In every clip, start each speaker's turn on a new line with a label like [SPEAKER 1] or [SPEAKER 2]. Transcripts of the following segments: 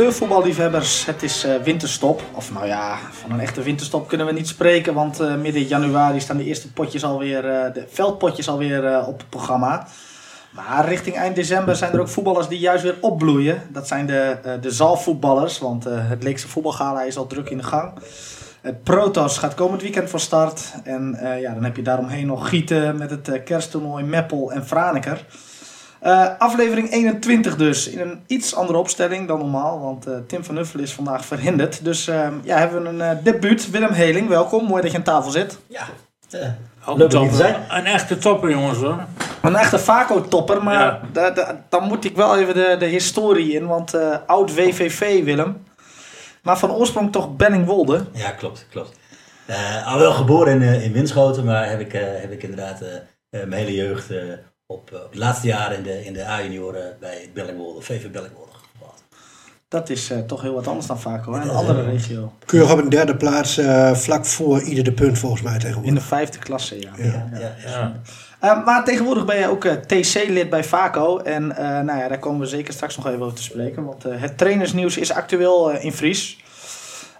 [SPEAKER 1] amateurvoetballiefhebbers, het is eh, winterstop. Of nou ja, van een echte winterstop kunnen we niet spreken, want eh, midden januari staan de eerste potjes alweer, eh, de veldpotjes alweer op het programma. Maar richting eind december zijn er ook voetballers die juist weer opbloeien. Dat zijn de, de zaalvoetballers, want het Leekse voetbalgala is al druk in de gang. Het Protos gaat komend weekend van start. En ja, dan heb je daaromheen nog Gieten met het kersttoernooi Meppel en Franeker. Eh, aflevering 21 dus, in een iets andere opstelling dan normaal, want eh, Tim van Uffel is vandaag verhinderd. Dus eh, ja, hebben we een eh, debuut. Willem Heling, welkom. Mooi dat je aan tafel zit.
[SPEAKER 2] Ja, eh, Leuk om te zijn.
[SPEAKER 3] Een echte topper, jongens hoor.
[SPEAKER 1] Een echte Vaco-topper, maar
[SPEAKER 3] Ja.
[SPEAKER 1] da- da- dan moet ik wel even de, de historie in, want eh, oud WVV Willem. Maar van oorsprong toch Benningwolde.
[SPEAKER 2] ja klopt, klopt. Eh, al wel geboren in, in Winschoten, maar heb ik, eh, heb ik inderdaad mijn hele jeugd eh, op, eh, op het laatste jaar in de, in de A-junioren bij Bellingwolde, VV Bellingwolde.
[SPEAKER 1] Dat is eh, toch heel wat anders dan Vaco, hè? een
[SPEAKER 2] Dat is,
[SPEAKER 1] andere
[SPEAKER 2] eh,
[SPEAKER 1] regio.
[SPEAKER 4] Keurig op een derde plaats, eh, vlak voor ieder de punt volgens mij
[SPEAKER 1] In
[SPEAKER 4] tegenwoordig.
[SPEAKER 1] de vijfde klasse, ja.
[SPEAKER 4] Ja.
[SPEAKER 2] Ja, ja.
[SPEAKER 3] Ja.
[SPEAKER 1] Eh, maar tegenwoordig ben je ook eh, TC-lid bij Vaco. En eh, nou ja, daar komen we zeker straks nog even over te spreken. Want eh, het trainersnieuws is actueel eh, in Fries.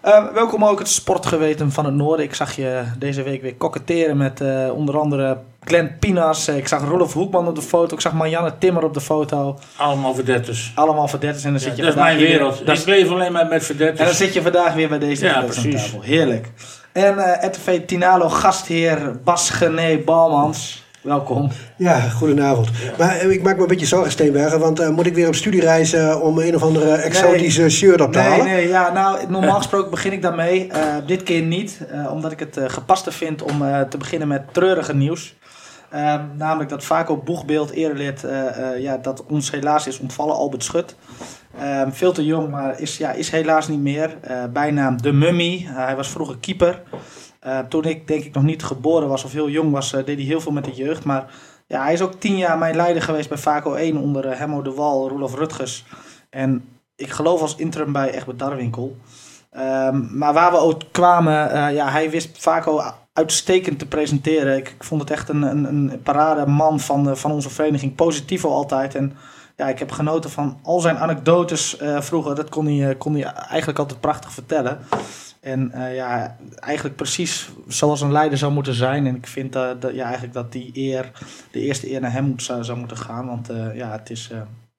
[SPEAKER 1] Eh, welkom ook het sportgeweten van het Noorden. Ik zag je deze week weer koketteren met eh, onder andere Glenn Pinas. Ik zag Rolf Hoekman op de foto. Ik zag Marianne Timmer op de foto.
[SPEAKER 3] Allemaal verdetters.
[SPEAKER 1] Allemaal verdetters. En dan
[SPEAKER 3] Ja,
[SPEAKER 1] zit je
[SPEAKER 3] dat is mijn wereld.
[SPEAKER 1] dat
[SPEAKER 3] ik
[SPEAKER 1] is-
[SPEAKER 3] leef alleen maar met
[SPEAKER 1] en dan
[SPEAKER 3] verdetters.
[SPEAKER 1] zit je vandaag weer bij deze
[SPEAKER 3] Ja,
[SPEAKER 1] verdetters
[SPEAKER 3] precies.
[SPEAKER 1] tafel. Heerlijk. En eh RTV Tinalo gastheer Bas Gené Balmans. Welkom.
[SPEAKER 4] Ja, goedenavond. Maar eh, ik maak me een beetje zorgen, Steenbergen, want eh, moet ik weer op studiereis eh, om een of andere exotische shirt op te
[SPEAKER 1] Nee,
[SPEAKER 4] halen?
[SPEAKER 1] nee, ja, nou, normaal gesproken begin ik daarmee. Eh, dit keer niet, eh, omdat ik het gepaste vind om te beginnen met treurige nieuws. Namelijk dat vaak op boegbeeld eh, ja, dat ons helaas is ontvallen, Albert Schut. Veel te jong, maar is, ja, is helaas niet meer. Bijnaam De Mummy. Hij was vroeger keeper. Eh, toen ik denk ik nog niet geboren was of heel jong was, eh, deed hij heel veel met de jeugd. Maar ja, hij is ook tien jaar mijn leider geweest bij Vaco 1 onder eh, Hemmo de Wal, Roelof Rutgers. En ik geloof als interim bij Egbert Darwinkel. Ehm, maar waar we ook kwamen, ja, hij wist Vaco uitstekend te presenteren. Ik, ik vond het echt een, een, een parade man van, van onze vereniging. Positivo altijd. En ja, ik heb genoten van al zijn anekdotes vroeger. Dat kon hij, kon hij eigenlijk altijd prachtig vertellen. En eh, ja, eigenlijk precies zoals een leider zou moeten zijn. En ik vind eh, dat, ja, eigenlijk dat die eer, de eerste eer naar hem moet, zou, zou moeten gaan. Want eh, ja, het is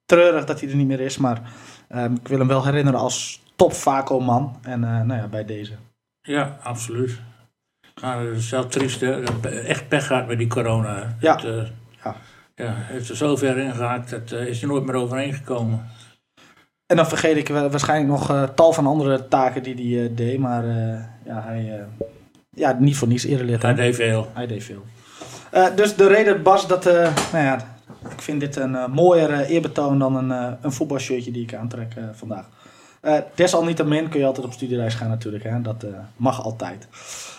[SPEAKER 1] treurig dat hij er niet meer is. Maar ehm, ik wil hem wel herinneren als top Vaco-man. En nou ja, bij deze.
[SPEAKER 3] Ja, absoluut. Maar het is wel triest, hè. Echt pech gehad met die corona.
[SPEAKER 1] Ja.
[SPEAKER 3] Het,
[SPEAKER 1] Ja.
[SPEAKER 3] ja, er zo ver in gehaakt, dat is er nooit meer overheen gekomen.
[SPEAKER 1] En dan vergeet ik wa- waarschijnlijk nog eh, tal van andere taken die hij eh, deed. Maar eh, ja, hij... ja, niet voor niets erelid. hè?
[SPEAKER 3] Hij deed veel.
[SPEAKER 1] Hij deed veel. Dus de reden, Bas, dat... nou ja, ik vind dit een mooier eerbetoon dan een, eh, een voetbalshirtje die ik aantrek vandaag. Desalniettemin kun je altijd op studiereis gaan natuurlijk. Hè? Dat mag altijd.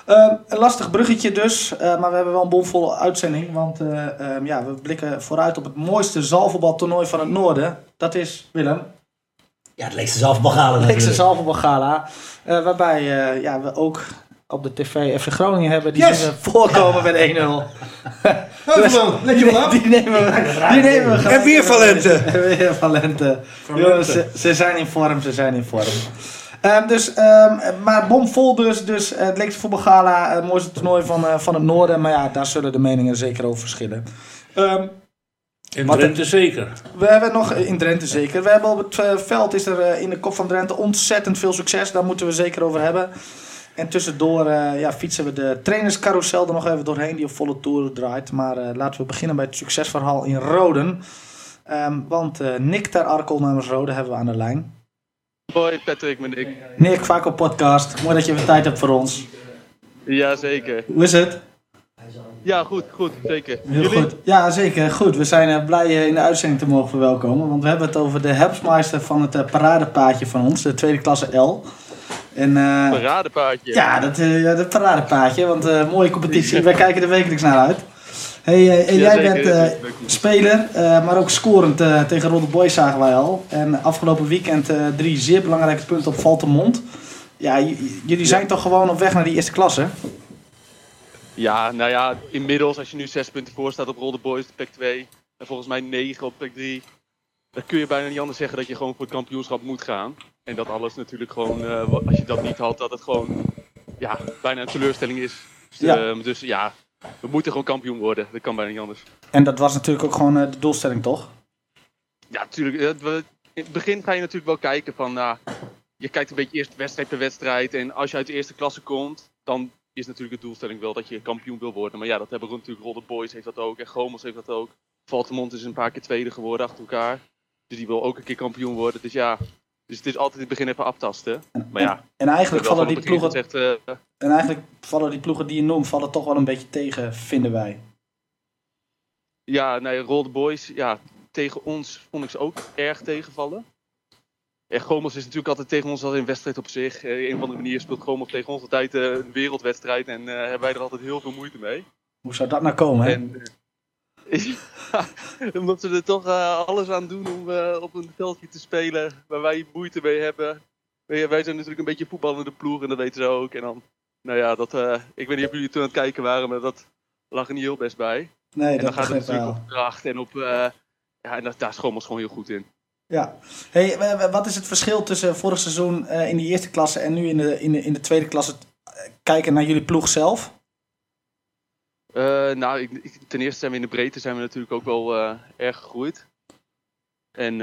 [SPEAKER 1] Eh, een lastig bruggetje dus. maar we hebben wel een bomvolle uitzending. Want eh, ehm, ja, we blikken vooruit op het mooiste zaalvoetbaltoernooi van het noorden. Dat is, Willem,
[SPEAKER 2] Ja, het leekste zelfbegalen
[SPEAKER 1] Leekse
[SPEAKER 2] natuurlijk.
[SPEAKER 1] Zaalvoetbalgala. eh waarbij eh, ja, we ook op de tv FC Groningen hebben. Die
[SPEAKER 4] Yes!
[SPEAKER 1] we voorkomen met 1-0.
[SPEAKER 4] Even man, let je wel af.
[SPEAKER 1] Die nemen we, die nemen we.
[SPEAKER 4] En weer Valente.
[SPEAKER 1] En weer Valente. Jongens, ze, ze zijn in vorm, ze zijn in vorm. Ehm, dus, ehm, maar bomvol dus. dus eh, het Leekse voetbalgala, het mooiste toernooi van, eh, van het noorden. Maar ja, daar zullen de meningen zeker over verschillen. Ehm,
[SPEAKER 3] In
[SPEAKER 1] Wat-
[SPEAKER 3] Drenthe zeker.
[SPEAKER 1] we hebben nog in Drenthe zeker. We hebben op het eh, veld is er eh, in de kop van Drenthe ontzettend veel succes. Daar moeten we zeker over hebben. En tussendoor eh, ja, fietsen we de trainerscarousel er nog even doorheen die op volle toeren draait. Maar eh, laten we beginnen bij het succesverhaal in Roden. Ehm, want eh, Nick ter Arkel namens Roden hebben we aan de lijn.
[SPEAKER 5] Hoi Patrick, ben ik.
[SPEAKER 1] Nick, vaak op podcast. Mooi dat je even tijd hebt voor ons.
[SPEAKER 5] Jazeker.
[SPEAKER 1] Hoe is het?
[SPEAKER 5] Ja, goed, goed, zeker.
[SPEAKER 1] Heel
[SPEAKER 5] Jullie?
[SPEAKER 1] goed. Ja, zeker. Goed. We zijn eh, blij je in de uitzending te mogen verwelkomen. Want we hebben het over de Helpsmeister van het eh, paradepaadje van ons, de tweede klasse L. En, eh,
[SPEAKER 5] Paradepaardje.
[SPEAKER 1] ja, dat, eh, paradepaadje, want eh, mooie competitie. Wij kijken er wekelijks naar uit. Hey, eh, en jij bent eh, speler, eh, maar ook scorend eh, tegen Rotterdam Boys zagen wij al. En afgelopen weekend eh, drie zeer belangrijke punten op Valtemont. Ja, jullie zijn toch gewoon op weg naar die eerste klasse?
[SPEAKER 5] Ja, nou ja, inmiddels als je nu zes punten voor staat op Roll the Boys, de pack 2. En volgens mij negen op pack 3. Dan kun je bijna niet anders zeggen dat je gewoon voor het kampioenschap moet gaan. En dat alles natuurlijk gewoon, eh, als je dat niet had, dat het gewoon ja, bijna een teleurstelling is. Dus,
[SPEAKER 1] Ja.
[SPEAKER 5] eh, dus ja, we moeten gewoon kampioen worden. Dat kan bijna niet anders.
[SPEAKER 1] En dat was natuurlijk ook gewoon eh, de doelstelling, toch?
[SPEAKER 5] Ja, natuurlijk. eh, In het begin ga je natuurlijk wel kijken van, nou, je kijkt een beetje eerst wedstrijd per wedstrijd. En als je uit de eerste klasse komt, dan is natuurlijk de doelstelling wel dat je kampioen wil worden. Maar ja, dat hebben natuurlijk Rodder Boys heeft dat ook en Gomels heeft dat ook. Valtemont is een paar keer tweede geworden achter elkaar. Dus die wil ook een keer kampioen worden. Dus ja, dus het is altijd in het begin even aftasten. Maar ja,
[SPEAKER 1] En eigenlijk vallen die ploegen,
[SPEAKER 5] gezegd, eh,
[SPEAKER 1] en eigenlijk vallen die ploegen die je noemt, vallen toch wel een beetje tegen, vinden wij.
[SPEAKER 5] Ja, nee, Roll the Boys, ja, tegen ons vond ik ze ook erg tegenvallen. En Gomels is natuurlijk altijd tegen ons als een wedstrijd op zich. Eh, een of andere manier speelt Gomels tegen ons altijd eh, een wereldwedstrijd en eh, hebben wij er altijd heel veel moeite mee.
[SPEAKER 1] Hoe zou dat nou komen, hè?
[SPEAKER 5] En, ja, omdat ze er toch alles aan doen om op een veldje te spelen waar wij moeite mee hebben. Wij, wij zijn natuurlijk een beetje voetballende ploeg en dat weten ze ook. En dan, nou ja, dat, ik weet niet of jullie toen aan het kijken waren, maar dat lag er niet heel best bij.
[SPEAKER 1] nee,
[SPEAKER 5] En dan
[SPEAKER 1] dat
[SPEAKER 5] gaat het natuurlijk
[SPEAKER 1] wel.
[SPEAKER 5] op kracht en op. ja, en dat, daar is Schommels gewoon heel goed in.
[SPEAKER 1] Ja. Hey, wa- wa- wat is het verschil tussen vorig seizoen eh, in de eerste klasse en nu in de, in de, in de tweede klasse? Eh, Kijken naar jullie ploeg zelf.
[SPEAKER 5] Eh, nou, ik, ten eerste zijn we in de breedte zijn we natuurlijk ook wel erg gegroeid. En,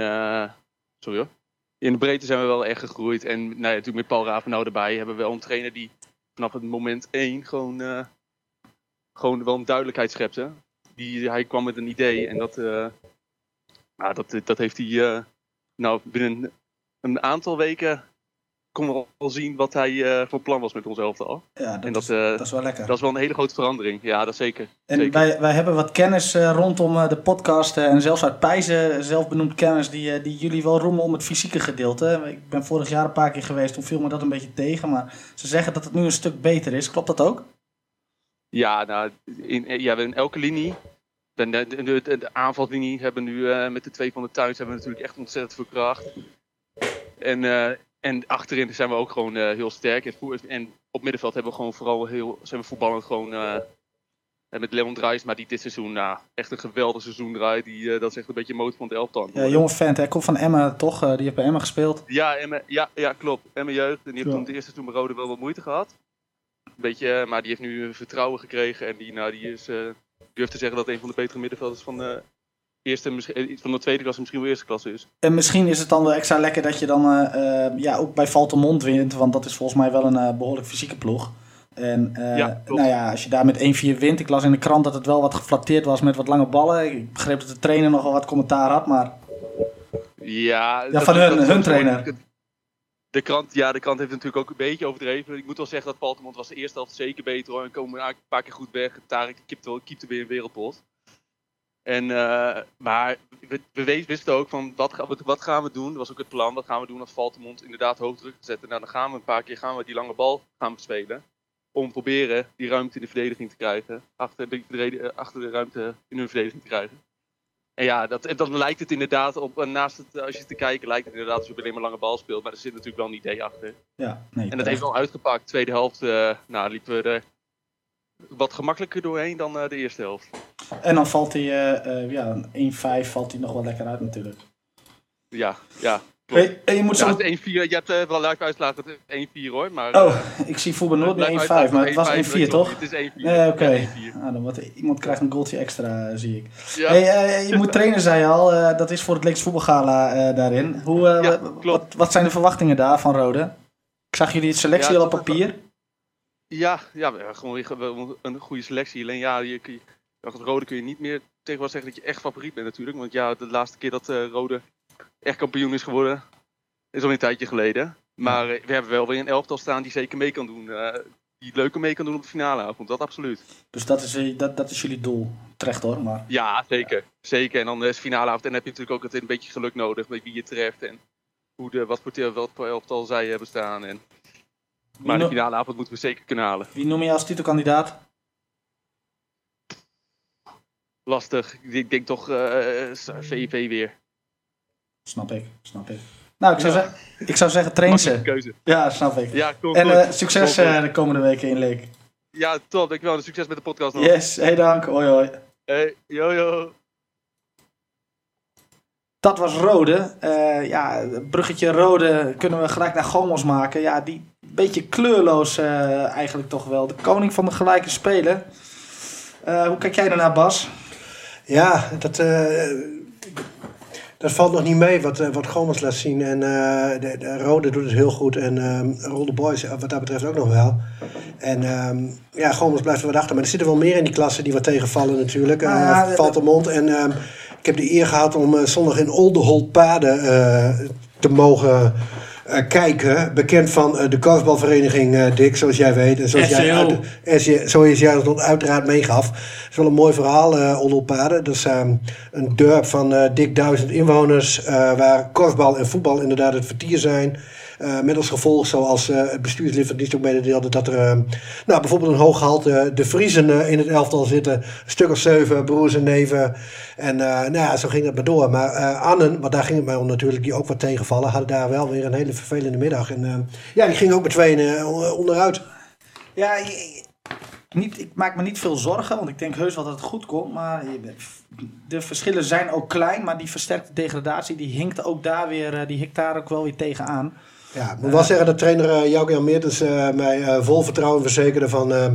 [SPEAKER 5] sorry hoor. In de breedte zijn we wel erg gegroeid. En nou natuurlijk met Paul Ravenau erbij hebben we wel een trainer die vanaf het moment één gewoon, gewoon wel een duidelijkheid schepte. Die, hij kwam met een idee en dat, nou, dat, dat heeft hij nou, binnen een aantal weken konden we al zien wat hij eh, voor plan was met ons elftal.
[SPEAKER 1] Ja, dat,
[SPEAKER 5] En dat,
[SPEAKER 1] is,
[SPEAKER 5] eh,
[SPEAKER 1] dat is wel lekker.
[SPEAKER 5] Dat is wel een hele grote verandering. Ja, dat zeker.
[SPEAKER 1] En
[SPEAKER 5] zeker.
[SPEAKER 1] wij, wij hebben wat kennis eh, rondom de podcast en zelfs uit Pijzen, zelfbenoemd kennis, die, die jullie wel roemen om het fysieke gedeelte. Ik ben vorig jaar een paar keer geweest, toen viel me dat een beetje tegen. Maar ze zeggen dat het nu een stuk beter is. Klopt dat ook?
[SPEAKER 5] Ja, nou, in, ja, in elke linie. De, de, de, de, aanvalslinie hebben we nu eh, met de twee van de thuis hebben we natuurlijk echt ontzettend veel kracht. En, eh, en achterin zijn we ook gewoon eh, heel sterk. En, op middenveld hebben we gewoon vooral heel, zijn we voetballend gewoon met Leon Drijsma die dit seizoen nou, echt een geweldig seizoen draait. Die, dat is echt een beetje motor van het elftal.
[SPEAKER 1] Ja, jonge vent, hij komt van Emma toch? Die heeft bij Emma gespeeld.
[SPEAKER 5] Ja, Emme, ja, ja, klopt. Mijn jeugd. En die heeft toen het eerste seizoen bij Rode wel wat moeite gehad. Een beetje, maar die heeft nu vertrouwen gekregen. En die, nou, die is, ik durf te zeggen dat een van de betere middenvelders van de, eerste, misschien- eh, van de tweede klasse, misschien wel eerste klasse is.
[SPEAKER 1] En misschien is het dan wel extra lekker dat je dan eh, eh, ja, ook bij Valtemont wint. Want dat is volgens mij wel een eh, behoorlijk fysieke ploeg. En
[SPEAKER 5] Ja,
[SPEAKER 1] nou ja, als je daar met 1-4 wint. Ik las in de krant dat het wel wat geflatteerd was met wat lange ballen. Ik begreep dat de trainer nogal wat commentaar had. Maar
[SPEAKER 5] Ja,
[SPEAKER 1] Ja, van hun- hun
[SPEAKER 5] gewoon-
[SPEAKER 1] trainer.
[SPEAKER 5] De krant, ja, de krant heeft natuurlijk ook een beetje overdreven. Ik moet wel zeggen dat Paltemont was de eerste helft zeker beter hoor. En komen een paar keer goed weg. Tarek keepte weer een wereldpot. En, eh, maar we, wisten ook van wat, gaan we- wat gaan we doen. Dat was ook het plan. Wat gaan we doen als Valtemont inderdaad hoog druk zetten. Nou, dan gaan we een paar keer gaan we die lange bal gaan spelen. Om proberen die ruimte in de verdediging te krijgen. Achter de, eh, achter de ruimte in hun verdediging te krijgen. En ja, dat, en dan lijkt het inderdaad op, eh, naast het, eh, als je te kijken, lijkt het inderdaad alsof je alleen maar lange bal speelt. Maar er zit natuurlijk wel een idee achter.
[SPEAKER 1] ja, nee.
[SPEAKER 5] En dat heeft wel uitgepakt. Tweede helft, eh, nou, liepen we er wat gemakkelijker doorheen dan de eerste helft.
[SPEAKER 1] En dan valt hij, ja, een 1-5 valt hij nog wel lekker uit natuurlijk.
[SPEAKER 5] Ja, ja.
[SPEAKER 1] Hey, en je moet
[SPEAKER 5] Ja,
[SPEAKER 1] zo...
[SPEAKER 5] het is 1-4. Je hebt eh, wel live uitslagen, het is 1-4 hoor. Maar,
[SPEAKER 1] Oh, ik zie voetbal nooit meer 1-5, maar het was 1-4 toch?
[SPEAKER 5] Het is 1-4.
[SPEAKER 1] Nee, oké.
[SPEAKER 5] Ja, 1-4.
[SPEAKER 1] Ah, dan wordt, iemand krijgt een goaltje extra, eh, zie ik.
[SPEAKER 5] Ja.
[SPEAKER 1] Hey, eh, je moet trainen, zei je al. Eh, dat is voor het Leeks voetbalgala eh, daarin. Hoe, eh,
[SPEAKER 5] Ja,
[SPEAKER 1] wa-
[SPEAKER 5] klopt.
[SPEAKER 1] wat, wat zijn de verwachtingen daar van Rode? Ik zag jullie het selectie
[SPEAKER 5] Ja,
[SPEAKER 1] al op papier.
[SPEAKER 5] Ja, ja, gewoon een goede selectie. Alleen ja, je, je, Rode kun je niet meer tegenwoordig zeggen dat je echt favoriet bent natuurlijk. Want ja, de laatste keer dat eh, Rode echt kampioen is geworden, is al een tijdje geleden. Maar eh, we hebben wel weer een elftal staan die zeker mee kan doen. eh, die leuker mee kan doen op de finaleavond, dat absoluut.
[SPEAKER 1] Dus dat is, eh, dat, dat is jullie doel. Terecht hoor, maar...
[SPEAKER 5] Ja, zeker. Zeker. En dan is finaleavond. En dan heb je natuurlijk ook altijd een beetje geluk nodig met wie je treft. En hoe de, wat, voor, wat voor elftal zij hebben staan. En, maar de finaleavond moeten we zeker kunnen halen.
[SPEAKER 1] Wie noem je als titelkandidaat?
[SPEAKER 5] Lastig. Ik denk- toch VV weer.
[SPEAKER 1] Snap ik, snap ik. Nou, ik zou,
[SPEAKER 5] Ja.
[SPEAKER 1] zeggen, ik zou zeggen train ze.
[SPEAKER 5] keuze.
[SPEAKER 1] Ja, snap ik.
[SPEAKER 5] Ja, kom
[SPEAKER 1] En eh, succes eh, de komende weken in Leek.
[SPEAKER 5] Ja, top. Dankjewel. Succes met de podcast nog.
[SPEAKER 1] Yes, hey dank. Hoi hoi.
[SPEAKER 5] Hey, yo yo.
[SPEAKER 1] Dat was Rode. Eh, ja, het bruggetje Rode kunnen we gelijk naar Gomos maken. Ja, die beetje kleurloos eh, eigenlijk toch wel. De koning van de gelijke spelen. Eh, hoe kijk jij daarnaar, Bas?
[SPEAKER 4] Ja, dat, eh, dat valt nog niet mee wat, eh, wat Gomez laat zien. En eh, de, de Rode doet het heel goed. En ehm Rolde Boys eh, wat dat betreft ook nog wel. En ehm, ja, Gomez blijft er wat achter. Maar er zitten wel meer in die klasse die wat tegenvallen natuurlijk.
[SPEAKER 1] Nou ja,
[SPEAKER 4] valt de mond. En ehm, ik heb de eer gehad om zondag in Oldenholt-Paden eh, te mogen kijken. Bekend van eh, de korfbalvereniging, eh, Dick, zoals jij weet. En zoals jij,
[SPEAKER 3] SCO.
[SPEAKER 4] uit, als je- zoals jij dat uiteraard meegaf. Het is wel een mooi verhaal, eh Oldenholt-Paden. Dat is ehm, een dorp van eh, dik duizend inwoners. eh, waar korfbal en voetbal inderdaad het vertier zijn. Eh, met als gevolg, zoals eh, het bestuurslid van dienst ook mededeelde, dat er eh, nou, bijvoorbeeld een hooggehalte de Vriezen in het elftal zitten. Een stuk of zeven broers en neven. En nou ja, zo ging het maar door. Maar Annen, want daar ging het mij om natuurlijk, die ook wat tegenvallen, hadden daar wel weer een hele vervelende middag. En ja, die ging ook met tweeën onderuit.
[SPEAKER 1] Ja, niet, ik maak me niet veel zorgen, want ik denk heus wel dat het goed komt. Maar de verschillen zijn ook klein, maar die versterkte degradatie die hinkt ook daar weer, die hikt daar ook wel weer tegenaan.
[SPEAKER 4] Ja, ik moet wel zeggen dat trainer uh, Jouke Meertens eh, mij eh, vol vertrouwen verzekerde van... eh,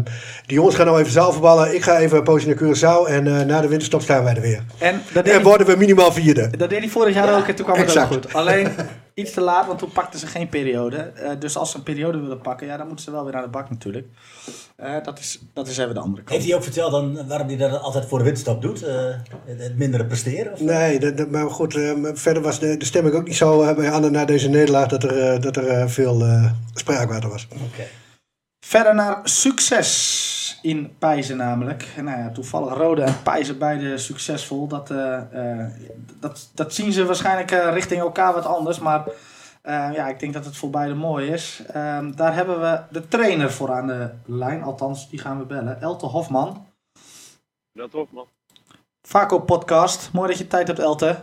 [SPEAKER 4] die jongens gaan nou even zaalvoetballen, ik ga even een poosje naar Curaçao... en eh, na de winterstop staan wij er weer.
[SPEAKER 1] En dat deed,
[SPEAKER 4] En
[SPEAKER 1] hij,
[SPEAKER 4] worden we minimaal vierde.
[SPEAKER 1] dat deed hij vorig jaar ook en toen kwam het ook goed. Alleen iets te laat, want toen pakten ze geen periode. Eh, dus als ze een periode willen pakken, ja, dan moeten ze wel weer aan de bak natuurlijk. Eh, dat, is, dat is even de andere kant.
[SPEAKER 2] Heeft hij ook verteld dan waarom hij dat altijd voor de winterstop doet? Eh, het, mindere presteren? Of?
[SPEAKER 4] Nee, dat, dat- maar goed, eh, verder was de, de stemming ook niet zo bij Anne na deze nederlaag... dat er, dat er veel eh spraakwater was.
[SPEAKER 2] Oké.
[SPEAKER 1] Verder naar succes in Pijzen namelijk. En nou ja, toevallig Rode en Pijzen beide succesvol. Dat, eh, eh, dat, dat zien ze waarschijnlijk richting elkaar wat anders. Maar eh, ja, ik denk dat het voor beide mooi is. Ehm, daar hebben we de trainer voor aan de lijn. Althans, die gaan we bellen. Elte Hofman.
[SPEAKER 6] Dat toch, man.
[SPEAKER 1] Vaco podcast. Mooi dat je tijd hebt, Elte.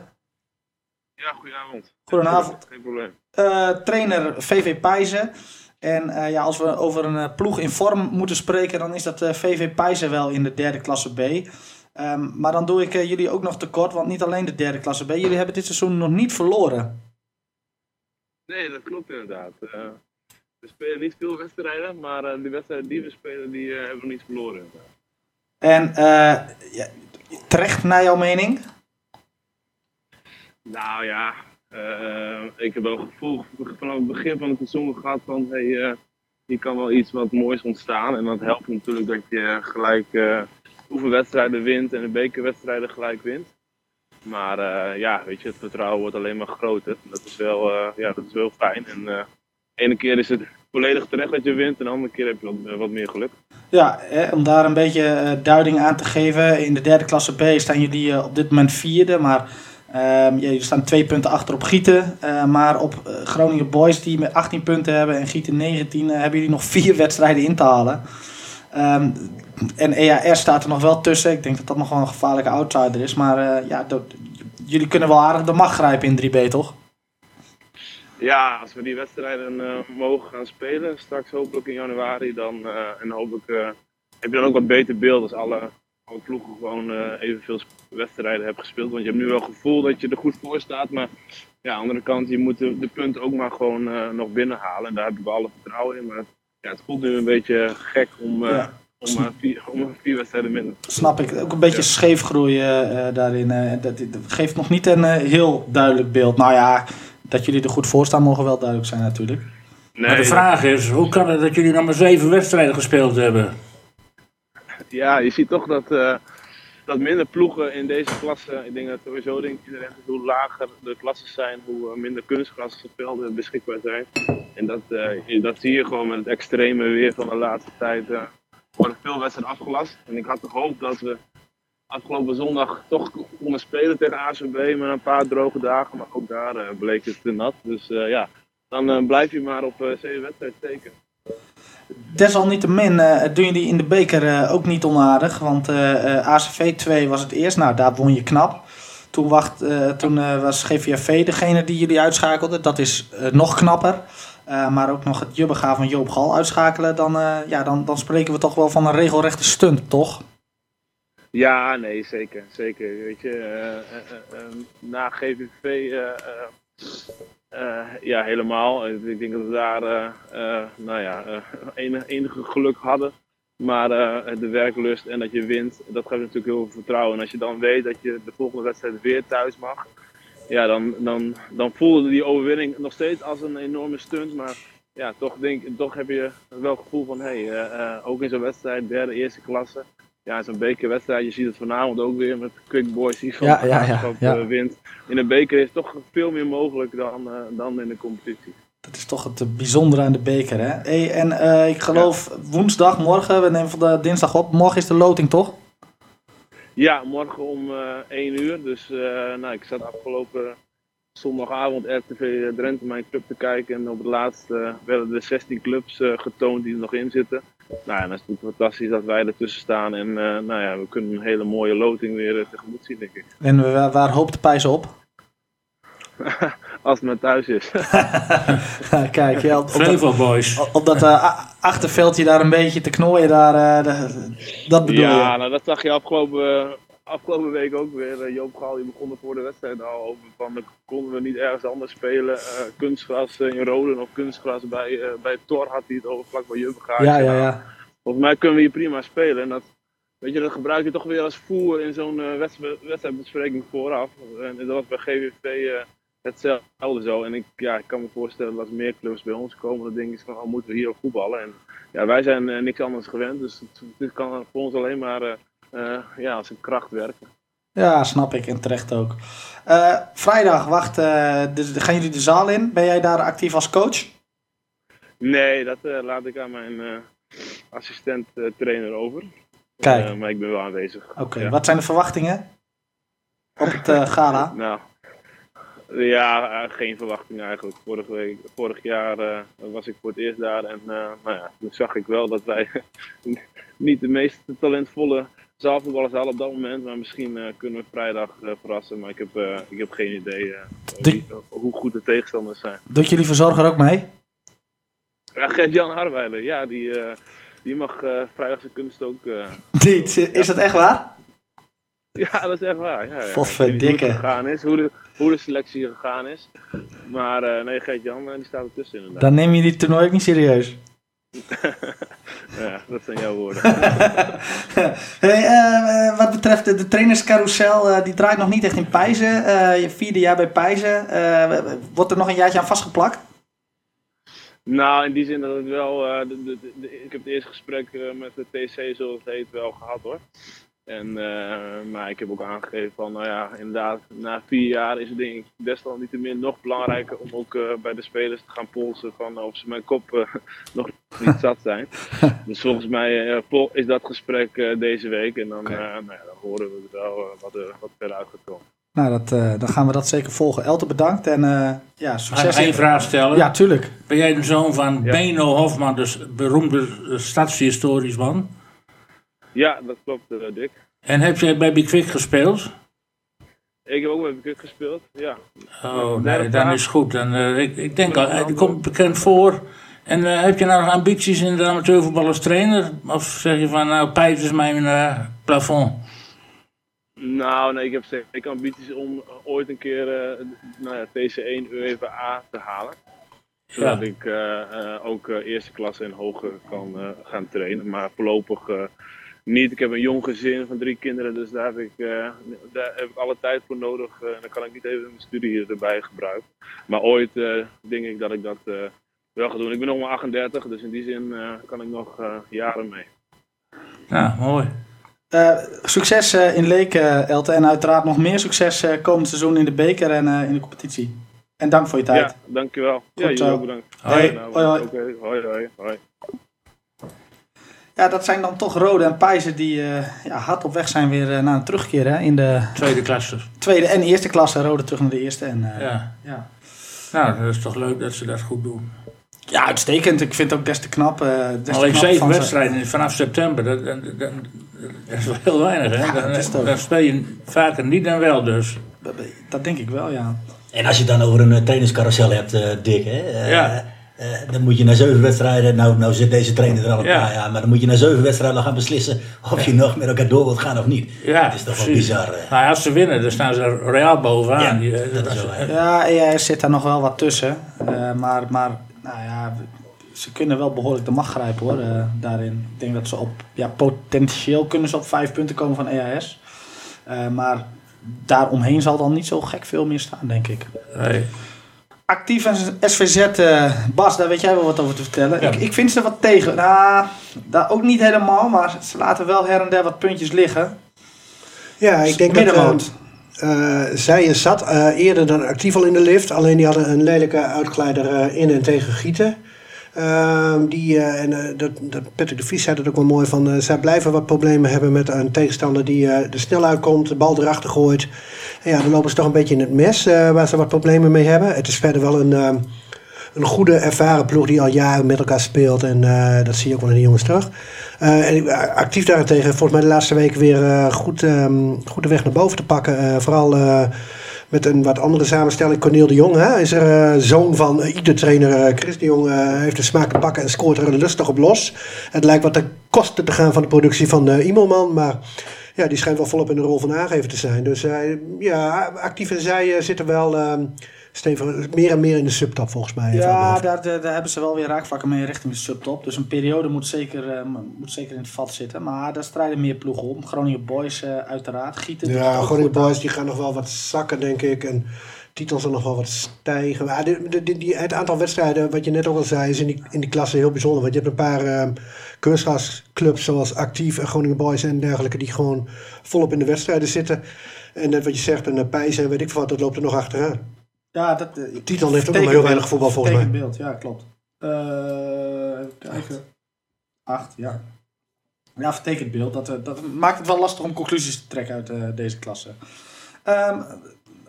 [SPEAKER 6] Ja, goedenavond.
[SPEAKER 1] Goedenavond.
[SPEAKER 6] Geen probleem.
[SPEAKER 1] Eh, trainer VV Pijzen. En eh, ja, als we over een ploeg in vorm moeten spreken, dan is dat VV Pijzen wel in de derde klasse B. Ehm, maar dan doe ik jullie ook nog tekort, want niet alleen de derde klasse B. Jullie hebben dit seizoen nog niet verloren.
[SPEAKER 6] Nee, dat klopt inderdaad. Eh, we spelen niet veel wedstrijden, maar eh, die wedstrijden die we spelen, die eh, hebben we niet verloren. inderdaad.
[SPEAKER 1] En ja, terecht naar jouw mening?
[SPEAKER 6] Nou ja, ik heb wel het gevoel vanaf het begin van het seizoen gehad van hey, hier kan wel iets wat moois ontstaan. En dat helpt natuurlijk dat je gelijk oefenwedstrijden wint en de bekerwedstrijden gelijk wint. Maar eh, ja, weet je, het vertrouwen wordt alleen maar groter. Dat is wel, eh, ja, dat is wel fijn. En eh, de ene keer is het volledig terecht dat je wint en de andere keer heb je wat, meer geluk.
[SPEAKER 1] Ja, om daar een beetje duiding aan te geven. In de derde klasse B staan jullie op dit moment vierde. Maar ehm, ja, jullie staan twee punten achter op Gieten. Maar op Groningen Boys die met 18 punten hebben en Gieten 19... eh, hebben jullie nog vier wedstrijden in te halen. Ehm, en EAR staat er nog wel tussen. Ik denk dat dat nog wel een gevaarlijke outsider is. Maar eh, ja, dat- jullie kunnen wel aardig de macht grijpen in 3B, toch?
[SPEAKER 6] Ja, als we die wedstrijden eh, mogen gaan spelen, straks hopelijk in januari, dan, eh, en hopelijk heb je dan ook wat beter beeld als alle, alle ploegen gewoon evenveel wedstrijden hebben gespeeld. Want je hebt nu wel het gevoel dat je er goed voor staat, maar ja, aan de andere kant, je moet de, de punten ook maar gewoon nog binnenhalen. En daar heb ik wel alle vertrouwen in. Maar ja, het voelt nu een beetje gek om,
[SPEAKER 1] Ja.
[SPEAKER 6] Om, vier, om vier wedstrijden minder.
[SPEAKER 1] Snap ik. Ook een beetje scheef groeien eh, daarin. eh, dat, dat geeft nog niet een eh, heel duidelijk beeld. Nou ja, dat jullie er goed voor staan mogen wel duidelijk zijn natuurlijk.
[SPEAKER 6] Nee,
[SPEAKER 3] Maar de vraag is, hoe kan het dat jullie nog maar zeven wedstrijden gespeeld hebben?
[SPEAKER 6] ja, je ziet toch dat, eh, dat minder ploegen in deze klasse, ik denk dat sowieso denk ik iedereen dat hoe lager de klassen zijn, hoe minder kunstgrasvelden beschikbaar zijn. En dat, eh, dat zie je gewoon met het extreme weer van de laatste tijd. Worden veel wedstrijden afgelast. En ik had gehoopt dat we afgelopen zondag toch konden spelen tegen ACB met een paar droge dagen. Maar ook daar eh, bleek het te nat. Dus eh, ja, dan eh, blijf je maar op zeven wedstrijden steken.
[SPEAKER 1] Desalniettemin doen jullie in de beker ook niet onaardig. Want ACV 2 was het eerst. Nou, daar won je knap. Toen, wacht, toen was GVFV degene die jullie uitschakelde. Dat is nog knapper. Eh, maar ook nog het jubbega van Joop Gal uitschakelen. Dan, eh, ja, dan, dan spreken we toch wel van een regelrechte stunt, toch?
[SPEAKER 6] Ja, nee, zeker. Zeker. Weet je, eh, eh, eh, eh, na GVV ja, helemaal. Ik denk dat we daar nou ja, enig, enige geluk hadden. Maar de werklust en dat je wint, dat geeft natuurlijk heel veel vertrouwen. En als je dan weet dat je de volgende wedstrijd weer thuis mag, ja, dan, dan, dan voelde die overwinning nog steeds als een enorme stunt. Maar ja, toch, denk, toch heb je wel het gevoel van, hé, hey, eh, eh, ook in zo'n wedstrijd, derde, eerste klasse. Ja, zo'n bekerwedstrijd, je ziet het vanavond ook weer met Quick Boys die van
[SPEAKER 1] Ja,
[SPEAKER 6] de
[SPEAKER 1] ja, ja, ja.
[SPEAKER 6] eh, wint. In een beker is toch veel meer mogelijk dan, dan in de competitie.
[SPEAKER 1] Dat is toch het bijzondere aan de beker, hè? Hey, en ik geloof woensdag, morgen, we nemen vandaag dinsdag op. Morgen is de loting, toch?
[SPEAKER 6] Ja, morgen om eh 1 uur. Dus eh, nou, ik zat afgelopen zondagavond RTV Drenthe mijn club te kijken. En op het laatst eh, werden er 16 clubs eh, getoond die er nog in zitten. Nou ja, dat is natuurlijk fantastisch dat wij ertussen staan. En eh, nou ja, we kunnen een hele mooie loting weer eh, tegemoet zien, denk ik.
[SPEAKER 1] En eh, waar, waar hoopt de pijs op?
[SPEAKER 6] Als het maar thuis is.
[SPEAKER 1] Kijk, ja, op,
[SPEAKER 3] Flevo Boys.
[SPEAKER 1] op dat eh, achterveldje daar een beetje te knooien, daar, eh, de- dat bedoel
[SPEAKER 6] ja,
[SPEAKER 1] je?
[SPEAKER 6] nou, dat zag je afgelopen, afgelopen week ook weer. Eh, Joop Gaal die begon er voor de wedstrijd al over van dan konden we niet ergens anders spelen. Eh, kunstgras in Roden of kunstgras bij, eh bij Tor had hij het over vlak bij.
[SPEAKER 1] Ja, ja, ja.
[SPEAKER 6] Volgens mij kunnen we hier prima spelen. En dat, weet je, dat gebruik je toch weer als voer in zo'n wedstrijd- wedstrijdbespreking vooraf. En dat was bij GVV eh, hetzelfde zo. En ik, ja, ik kan me voorstellen dat als meer clubs bij ons komen, dan denk ik van, oh, moeten we hier ook voetballen? En ja, wij zijn eh, niks anders gewend, dus het, dit kan voor ons alleen maar eh, eh, ja, als een kracht werken.
[SPEAKER 1] Ja, snap ik en terecht ook. Vrijdag, wacht, eh, dus gaan jullie de zaal in? Ben jij daar actief als coach?
[SPEAKER 6] Nee, dat laat ik aan mijn assistent trainer over.
[SPEAKER 1] Kijk.
[SPEAKER 6] Maar ik ben wel aanwezig.
[SPEAKER 1] Oké,
[SPEAKER 6] Ja.
[SPEAKER 1] wat zijn de verwachtingen op het gala?
[SPEAKER 6] Nou, ja, eh, geen verwachting eigenlijk. Vorige week, vorig jaar eh, was ik voor het eerst daar en nou ja, toen zag ik wel dat wij niet de meest talentvolle zaalvoetballers hadden op dat moment. Maar misschien kunnen we vrijdag verrassen, maar ik heb, ik heb geen idee wie- hoe goed de tegenstanders zijn.
[SPEAKER 1] Doet jullie verzorger ook mee?
[SPEAKER 6] Ja, Gert-Jan Harweiler, ja, die, die mag vrijdag zijn kunst ook...
[SPEAKER 1] Niet, is dat echt waar?
[SPEAKER 6] Ja, dat is echt waar. Ja, ja.
[SPEAKER 1] Potverdikke.
[SPEAKER 6] Hoe gegaan is, hoe de, hoe de selectie gegaan is. Maar eh, nee, Gert-Jan eh, die staat ertussen inderdaad.
[SPEAKER 1] Dan neem je die toernooi ook niet serieus.
[SPEAKER 6] Ja, dat zijn jouw woorden.
[SPEAKER 1] hey, eh, wat betreft de, de trainerscarousel, die draait nog niet echt in Pijzen. Je vierde jaar bij Pijzen. Wordt er nog een jaartje aan vastgeplakt?
[SPEAKER 6] nou, in die zin dat het wel... de, ik heb het eerste gesprek met de TC, zoals het heet, wel gehad hoor. En, eh, maar ik heb ook aangegeven van, nou ja, inderdaad, na vier jaar is het denk ik desalniettemin nog belangrijker om ook eh, bij de spelers te gaan polsen van of ze mijn kop eh, nog niet zat zijn. dus volgens mij is dat gesprek deze week en dan, eh, nou ja, dan horen we er wel wat, er, wat verder uit gaat komen.
[SPEAKER 1] Nou, dat, eh, dan gaan we dat zeker volgen. Elte, bedankt en eh, ja,
[SPEAKER 3] ik
[SPEAKER 1] succes.
[SPEAKER 3] één
[SPEAKER 1] in-
[SPEAKER 3] vraag stellen?
[SPEAKER 1] Ja, tuurlijk.
[SPEAKER 3] Ben jij de zoon van
[SPEAKER 6] Ja.
[SPEAKER 3] Beno Hofman, dus beroemde stadshistorisch man?
[SPEAKER 6] Ja, dat klopt eh, Dick.
[SPEAKER 3] En heb jij bij Big Quick gespeeld?
[SPEAKER 6] Ik heb ook met Bukut gespeeld, ja.
[SPEAKER 3] Oh, nee, dan is goed. Dan, eh, ik, ik denk al, het komt bekend voor. En eh, heb je nou nog ambities in de amateurvoetbal als trainer? Of zeg je van, nou, Pijs is mijn eh, plafond?
[SPEAKER 6] Nou, nee, ik heb zeker ambities om ooit een keer eh, nou ja, TC1 UEFA A te halen. Zodat
[SPEAKER 3] Ja.
[SPEAKER 6] ik eh, eh, ook eh, eerste klasse en hoger kan eh, gaan trainen. Maar voorlopig eh, niet. Ik heb een jong gezin van drie kinderen, dus daar heb ik, eh, daar heb ik alle tijd voor nodig. eh, en dan kan ik niet even mijn studie erbij gebruiken. Maar ooit eh, denk ik dat ik dat eh, wel ga doen. Ik ben nog maar 38, dus in die zin eh, kan ik nog eh, jaren mee.
[SPEAKER 3] Nou, mooi.
[SPEAKER 1] Eh, succes eh, in Leek, eh, Elte. En uiteraard nog meer succes eh, komend seizoen in de beker en eh, in de competitie. En dank voor je tijd.
[SPEAKER 6] Ja, dankjewel. ja,
[SPEAKER 1] Goed
[SPEAKER 6] jullie
[SPEAKER 1] zo.
[SPEAKER 6] ook bedankt.
[SPEAKER 3] Hoi.
[SPEAKER 6] Nou,
[SPEAKER 1] Hoi, hoi,
[SPEAKER 6] hoi, hoi.
[SPEAKER 1] Ja, dat zijn dan toch Rode en Pijzen die eh, ja, hard op weg zijn weer eh, naar een terugkeer hè, in de
[SPEAKER 3] Tweede klasse.
[SPEAKER 1] tweede en eerste klasse. Rode terug naar de eerste. En, eh,
[SPEAKER 3] Ja.
[SPEAKER 1] ja.
[SPEAKER 3] Nou, dat is toch leuk dat ze dat goed doen.
[SPEAKER 1] ja, uitstekend. Ik vind het ook des te knap. eh, des
[SPEAKER 3] Alleen
[SPEAKER 1] knap
[SPEAKER 3] zeven wedstrijden vanaf september, dat, dat, dat, dat is wel heel weinig. Hè?
[SPEAKER 1] Ja,
[SPEAKER 3] dan, dan speel je vaker niet dan wel dus.
[SPEAKER 1] Dat- Dat denk ik wel, ja.
[SPEAKER 2] En als je het dan over een trainerscarousel hebt, eh, Dick, hè, eh,
[SPEAKER 3] Ja.
[SPEAKER 2] Eh, dan moet je na zeven wedstrijden, nou, nou zit deze trainer er al een
[SPEAKER 3] Ja.
[SPEAKER 2] paar jaar, maar dan moet je na zeven wedstrijden gaan beslissen of je nog met elkaar door wilt gaan of niet.
[SPEAKER 3] Ja,
[SPEAKER 2] dat is toch wel bizar. eh.
[SPEAKER 3] Nou ja, als ze winnen, dan staan ze reaal bovenaan.
[SPEAKER 2] Ja,
[SPEAKER 3] Die, eh,
[SPEAKER 2] dat is.
[SPEAKER 1] Ja, EAS zit daar nog wel wat tussen. Eh, maar, maar nou ja, ze kunnen wel behoorlijk de macht grijpen hoor, eh, daarin. Ik denk dat ze op, ja, potentieel kunnen ze op vijf punten komen van EAS. Eh, maar daaromheen zal dan niet zo gek veel meer staan, denk ik.
[SPEAKER 3] Nee.
[SPEAKER 1] Actief en SVZ, eh, Bas, daar weet jij wel wat over te vertellen.
[SPEAKER 3] Ja.
[SPEAKER 1] Ik, ik vind ze wat tegen. Nou, daar ook niet helemaal, maar ze laten wel her en der wat puntjes liggen.
[SPEAKER 4] Ja, ik denk dat...
[SPEAKER 1] Middenmoot.
[SPEAKER 4] eh, zij zat eerder dan actief al in de lift. Alleen die hadden een lelijke uitglijder in en tegen Gieten. Ehm, die, eh, en eh, dat, dat Patrick de Vries zei dat ook wel mooi van. eh, zij blijven wat problemen hebben met een tegenstander die er snel uitkomt, de bal erachter gooit. En ja, dan lopen ze toch een beetje in het mes waar ze wat problemen mee hebben. Het is verder wel een, ehm, een goede ervaren ploeg die al jaren met elkaar speelt. En dat zie je ook wel in de jongens terug. Eh, en actief daarentegen, volgens mij de laatste week weer goed, ehm, goed de weg naar boven te pakken. Vooral met een wat andere samenstelling. Cornel de Jong hè, is er eh, zoon van eh, ieder trainer. eh, Chris de Jong heeft de smaak te pakken en scoort er lustig op los. Het lijkt wat ten koste te gaan van de productie van Imelman. Maar ja, die schijnt wel volop in de rol van aangever te zijn. Dus ja, actief en zij zitten wel stevig, meer en meer in de subtop volgens mij. mijn
[SPEAKER 1] Ja, daar, daar, daar hebben ze wel weer raakvlakken mee richting de subtop. Dus een periode moet zeker, eh, moet zeker in het vat zitten. Maar daar strijden meer ploegen om. Groningen Boys eh, uiteraard. Gieten
[SPEAKER 4] Ja,
[SPEAKER 1] goed.
[SPEAKER 4] boys die gaan nog wel wat zakken, denk ik. En titels zullen nog wel wat stijgen. Maar de, de, die- die, het aantal wedstrijden, wat je net ook al zei, is in die, in die klasse heel bijzonder. Want je hebt een paar kunstgrasclubs zoals Actief en Groningen Boys en dergelijke... die gewoon volop in de wedstrijden zitten. En net wat je zegt, een Pijs en weet ik veel wat, dat loopt er nog achteraan.
[SPEAKER 1] Ja, dat, eh, ik-
[SPEAKER 4] Titel heeft ook nog heel weinig voetbal volgens mij.
[SPEAKER 1] Beeld, ja, klopt. Even kijken. Acht, ja. Ja, vertekend beeld. Dat, eh, dat maakt het wel lastig om conclusies te trekken uit deze klasse. Ehm,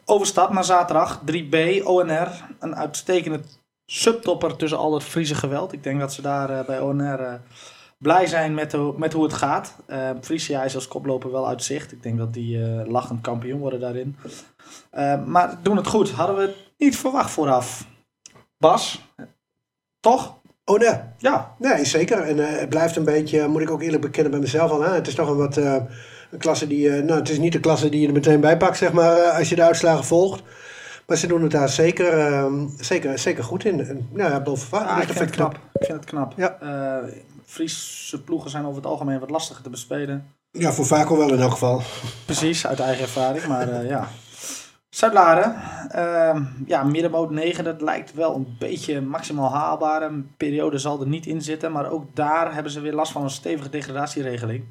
[SPEAKER 1] overstap naar zaterdag. 3B, ONR. Een uitstekende subtopper tussen al het Friese geweld. Ik denk dat ze daar bij ONR blij zijn met, hoe- met hoe het gaat. Uh, Friesia is als koploper wel uit zicht. Ik denk dat die eh, lachend kampioen worden daarin. Eh, maar doen het goed. Hadden we het niet verwacht vooraf. Bas, toch?
[SPEAKER 4] Oh nee,
[SPEAKER 1] Ja.
[SPEAKER 4] nee zeker. En eh, het blijft een beetje, moet ik ook eerlijk bekennen bij mezelf al. Hè? Het is toch een wat... eh, een klasse die, eh, nou, het is niet de klasse die je er meteen bij pakt, zeg maar, eh, als je de uitslagen volgt. Maar ze doen het daar zeker, ehm, zeker, zeker goed in. En, nou ja, boven
[SPEAKER 1] Ja,
[SPEAKER 4] verwachting.
[SPEAKER 1] ik vind het knap. Ik vind het knap.
[SPEAKER 4] Ja.
[SPEAKER 1] Friese ploegen zijn over het algemeen wat lastiger te bespelen.
[SPEAKER 4] Ja, voor Vaco wel in elk geval.
[SPEAKER 1] Precies, uit eigen ervaring. Maar eh, ja. Zuid-Laren. ehm, ja, middenmoot 9. Dat lijkt wel een beetje maximaal haalbaar. Een periode zal er niet in zitten. Maar ook daar hebben ze weer last van een stevige degradatieregeling.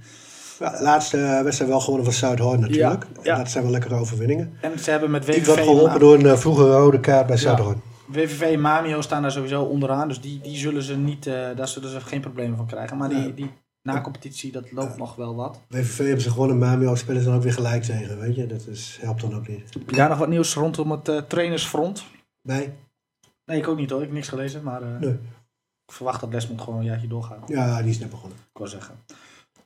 [SPEAKER 4] Ja, laatste eh, wedstrijd wel gewonnen van Zuidhoorn natuurlijk.
[SPEAKER 1] Ja, ja.
[SPEAKER 4] Dat zijn wel lekkere overwinningen.
[SPEAKER 1] En ze hebben met
[SPEAKER 4] Iets wat
[SPEAKER 1] WVV,
[SPEAKER 4] geholpen door een eh, vroege rode kaart bij. Zuidhoorn.
[SPEAKER 1] WVV en Mamio staan daar sowieso onderaan. Dus die, die zullen ze niet, eh, daar zullen ze geen problemen van krijgen. Maar die, die na-competitie, dat loopt nog wel wat.
[SPEAKER 4] WVV hebben ze gewonnen, Mamio spelen ze dan ook weer gelijk tegen, weet je. Dat is, helpt dan ook niet.
[SPEAKER 1] Heb je daar nog wat nieuws rondom het eh, trainersfront?
[SPEAKER 4] Nee?
[SPEAKER 1] Nee, ik ook niet hoor. Ik heb niks gelezen. Maar eh,
[SPEAKER 4] Nee.
[SPEAKER 1] ik verwacht dat Lesmond gewoon een jaartje doorgaat.
[SPEAKER 4] Ja, die is net begonnen.
[SPEAKER 1] Ik wou zeggen.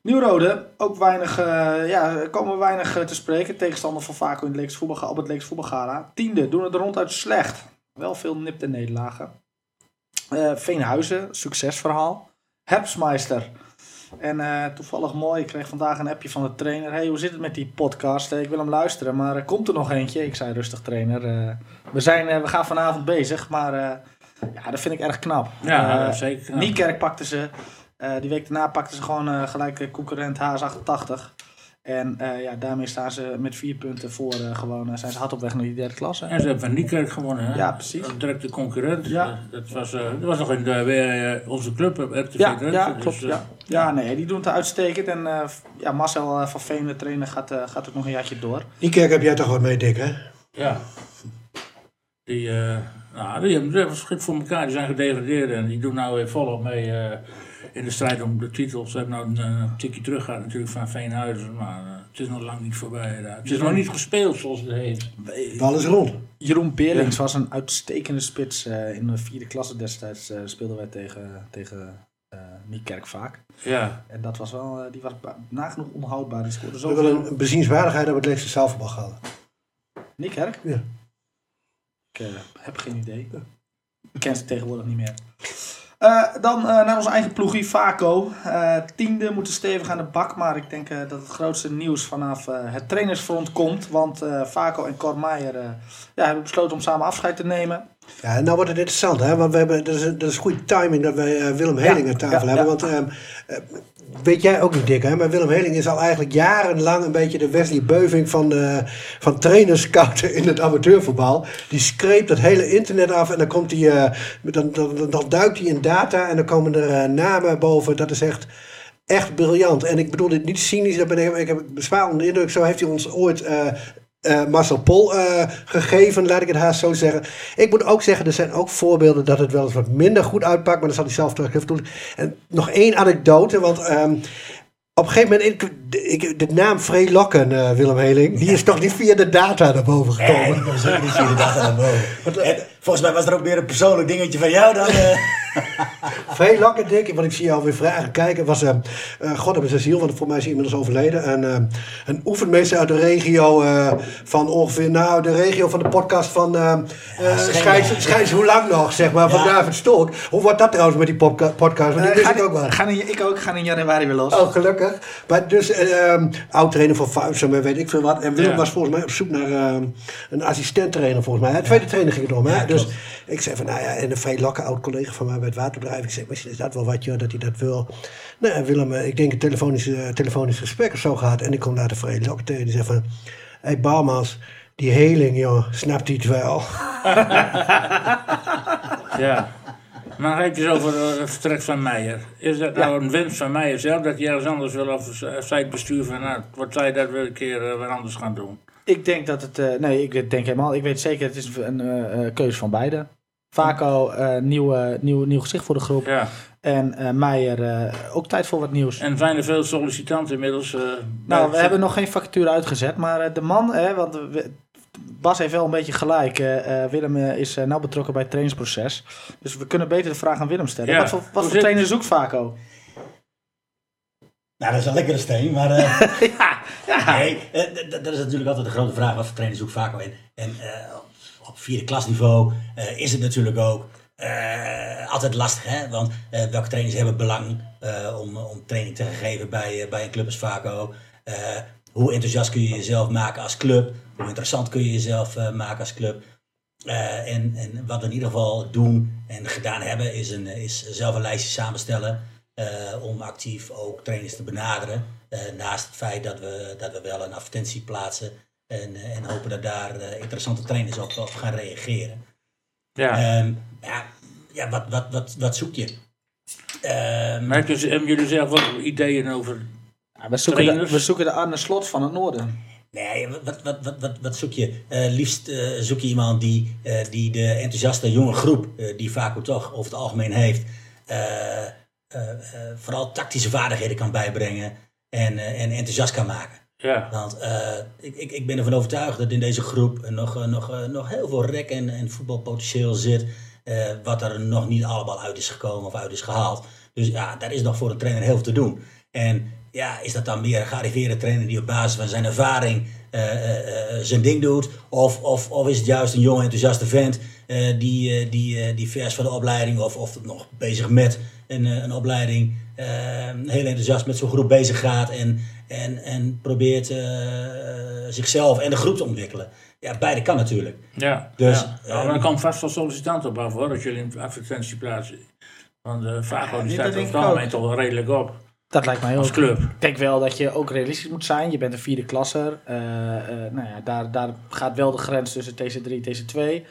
[SPEAKER 1] Nieuwrode, ook weinig, eh, ja, komen weinig te spreken. Tegenstander van Vaco in het Leeks voetbal, op het Leeks voetbalgala. Tiende, doen het ronduit slecht. Wel veel nipte nederlagen. Eh Veenhuizen, succesverhaal. Herbstmeister. En eh, toevallig mooi, ik kreeg vandaag een appje van de trainer. hey, hoe zit het met die podcast? Eh, ik wil hem luisteren, maar er komt er nog eentje. Ik zei rustig trainer. we, zijn, we gaan vanavond bezig, maar ja, dat vind ik erg knap.
[SPEAKER 3] Ja, zeker.
[SPEAKER 1] Niekerk pakte ze. Die week daarna pakten ze gewoon gelijk concurrent HS88. En eh, ja, daarmee staan ze met vier punten voor. eh, gewoon, eh, zijn ze hard op weg naar die derde klasse.
[SPEAKER 3] En ze hebben van Niekerk gewonnen. Hè?
[SPEAKER 1] Ja, precies.
[SPEAKER 3] Een directe concurrent.
[SPEAKER 1] Ja.
[SPEAKER 3] Dat, was, eh, dat was nog in de, weer, eh, onze club, RTV
[SPEAKER 1] Ja,
[SPEAKER 3] Drenthe.
[SPEAKER 1] ja
[SPEAKER 3] Dus,
[SPEAKER 1] klopt.
[SPEAKER 3] eh,
[SPEAKER 1] ja. ja, nee, die doen het uitstekend. En eh, ja, Marcel van Veen, de trainer, gaat, eh, gaat ook nog een jaartje door.
[SPEAKER 4] Die kerk heb jij toch wat mee, Dick, hè?
[SPEAKER 3] Ja. Die, eh, nou, die hebben het schip voor elkaar. Die zijn gedegradeerd en die doen nou weer volop mee eh, in de strijd om de titels. Ze hebben nou een eh, tikje teruggehaald natuurlijk van Veenhuizen. Maar eh, het is nog lang niet voorbij. daar. Het is nog niet gespeeld zoals het heet.
[SPEAKER 4] Bal is rond.
[SPEAKER 1] Jeroen Beerlings was een uitstekende spits. eh, in de vierde klasse destijds eh, speelden wij tegen, tegen eh Niekerk vaak.
[SPEAKER 3] Ja.
[SPEAKER 1] En dat was wel, eh, die was nagenoeg onhoudbaar. Die scoorde
[SPEAKER 4] We hebben
[SPEAKER 1] zoveel.
[SPEAKER 4] een bezienswaardigheid op het Leekse zaalvoetbal gehaald.
[SPEAKER 1] Niekerk?
[SPEAKER 4] Ja.
[SPEAKER 1] Ik eh, heb geen idee. Ik ken ze tegenwoordig niet meer. Eh, dan eh, naar onze eigen ploegie, Vaco. Eh, tiende moeten stevig aan de bak, maar ik denk dat het grootste nieuws vanaf het trainersfront komt. Want Vaco en Cor Meijer ja, hebben besloten om samen afscheid te nemen.
[SPEAKER 4] Ja, nou wordt het interessant, hè? want we hebben, dat, is, dat is goede timing dat wij Willem Heling aan tafel
[SPEAKER 1] ja,
[SPEAKER 4] hebben.
[SPEAKER 1] ja.
[SPEAKER 4] Want ehm, eh, weet jij ook niet, Dick, hè? maar Willem Heling is al eigenlijk jarenlang een beetje de Wesley Beuving van, eh van trainerscouten in het amateurvoetbal. Die screept het hele internet af en dan, komt eh, dan, dan, dan, dan duikt hij in data en dan komen er eh, namen boven. Dat is echt echt briljant. En ik bedoel dit niet cynisch, dat ben ik, ik heb bezwaar onder de indruk. Zo heeft hij ons ooit eh, Marcel Pol eh, gegeven, laat ik het haast zo zeggen. Ik moet ook zeggen, er zijn ook voorbeelden dat het wel eens wat minder goed uitpakt. Maar dat zal hij zelf terug even doen. En nog één anekdote, want... ehm, op een gegeven moment, ik, ik, de naam Free Lokken, eh, Willem Heling, die is toch niet via de data naar boven
[SPEAKER 2] Nee,
[SPEAKER 4] gekomen.
[SPEAKER 2] die zeker niet via de data naar boven. En volgens mij was er ook meer een persoonlijk dingetje van jou dan... eh,
[SPEAKER 4] Veel langer, Dick, want ik zie je alweer vragen kijken. Was, eh eh God hebben zijn ziel, want voor mij is hij inmiddels overleden. Een, eh, een oefenmeester uit de regio eh, van ongeveer, nou, de regio van de podcast van uh, Schijns, Schijns Hoe Lang Nog, zeg maar, van
[SPEAKER 2] Ja.
[SPEAKER 4] David Stolk. Hoe wordt dat trouwens met die podca- podcast? Want die
[SPEAKER 1] Eh,
[SPEAKER 4] wist ik ook wel.
[SPEAKER 1] gaan in, ik ook, gaan in januari weer los.
[SPEAKER 4] Oh, gelukkig. Maar dus, eh, ehm, oud-trainer van Fuitsum en weet ik veel wat. En Willem
[SPEAKER 3] Ja.
[SPEAKER 4] was volgens mij op zoek naar ehm, een assistent-trainer volgens mij. Hè? Tweede trainer ging het om. Hè?
[SPEAKER 2] Ja,
[SPEAKER 4] dus ik zei van, nou ja, en een vrij lakke oud-collega van mij bij het waterbedrijf. Ik zei, misschien is dat wel wat, joh, dat hij dat wil. Nou ja, Willem, eh, ik denk een telefonisch, eh, telefonisch gesprek of zo gehad. En ik kom daar de vrij lakke tegen. Die zegt van, hé hey, Bouwmans, die heling, joh, snapt hij het wel?
[SPEAKER 3] Ja. Maar heb je het over eh, het vertrek van Meijer. Is dat nou een wens van Meijer zelf dat hij ergens anders wil? Of zij het bestuur van, nou, wat zij dat wil een keer weer anders gaan doen?
[SPEAKER 1] Ik denk dat het. eh, nee, ik denk helemaal. Ik weet zeker, het is een eh, eh, keuze van beide. Vaco, eh nieuw, nieuw, nieuw gezicht voor de groep.
[SPEAKER 3] Ja.
[SPEAKER 1] En eh Meijer, eh, ook tijd voor wat nieuws.
[SPEAKER 3] En zijn er veel sollicitanten inmiddels? eh,
[SPEAKER 1] nou, we
[SPEAKER 3] het-
[SPEAKER 1] hebben nog geen vacature uitgezet. Maar eh, de man, hè, want we- Bas heeft wel een beetje gelijk. Willem is eh, nauw betrokken bij het trainingsproces. Dus we kunnen beter de vraag aan Willem stellen.
[SPEAKER 3] Ja.
[SPEAKER 1] Wat voor, wat voor trainer zoekt Vaco?
[SPEAKER 2] nou, dat is een lekkere steen, maar... eh,
[SPEAKER 1] ja, ja.
[SPEAKER 2] Nee, eh, dat is natuurlijk altijd de grote vraag. Wat voor trainer zoekt al in? En eh, op- vierde klasniveau eh, is het natuurlijk ook eh, altijd lastig. Hè? Want eh, welke trainers hebben belang om, om training te geven bij, bij een club als Vaco? Hoe enthousiast kun je jezelf maken als club? Hoe interessant kun je jezelf maken als club? En, en wat we in ieder geval doen en gedaan hebben, is, een, is zelf een lijstje samenstellen. om actief ook trainers te benaderen. Naast het feit dat we, dat we wel een advertentie plaatsen. En, eh, en hopen dat daar eh, interessante trainers op, op gaan reageren.
[SPEAKER 3] ja.
[SPEAKER 2] Ehm, ja, ja wat, wat, wat, wat zoek je? Ehm,
[SPEAKER 3] Maar hebben jullie zelf ook ideeën over?
[SPEAKER 1] Ja, we, zoeken de, we zoeken de Arne Slot van het Noorden.
[SPEAKER 2] Nee, wat, wat, wat, wat, wat zoek je? Eh, liefst eh, zoek je iemand die, eh, die de enthousiaste jonge groep, eh, die Vaco toch over het algemeen heeft, eh, eh, eh, vooral tactische vaardigheden kan bijbrengen en, eh, en enthousiast kan maken.
[SPEAKER 3] Ja.
[SPEAKER 2] Want eh, ik, ik, ik ben ervan overtuigd dat in deze groep nog, eh, nog, eh, nog heel veel rek en, en voetbalpotentieel zit. wat er nog niet allemaal uit is gekomen of uit is gehaald. Dus ja, daar is nog voor een trainer heel veel te doen. En ja, is dat dan meer een gearriveerde trainer die op basis van zijn ervaring zijn ding doet? Of, of, of is het juist een jonge enthousiaste vent die, eh, die, eh, die vers van de opleiding of, of nog bezig met een, eh, een opleiding eh, heel enthousiast met zo'n groep bezig gaat en, en, en probeert eh, zichzelf en de groep te ontwikkelen? Ja, beide kan natuurlijk.
[SPEAKER 3] Ja,
[SPEAKER 2] Dus,
[SPEAKER 3] ja. Ja, maar er komt vast wel sollicitanten op af hoor, als jullie een advertentie plaatsen. Want de Vago die staat er op het algemeen toch wel redelijk op.
[SPEAKER 1] Dat lijkt mij heel
[SPEAKER 3] Als club.
[SPEAKER 1] Ik denk wel dat je ook realistisch moet zijn. Je bent een vierde klasser. Eh, eh, nou ja, daar, daar gaat wel de grens tussen TC3 en TC2.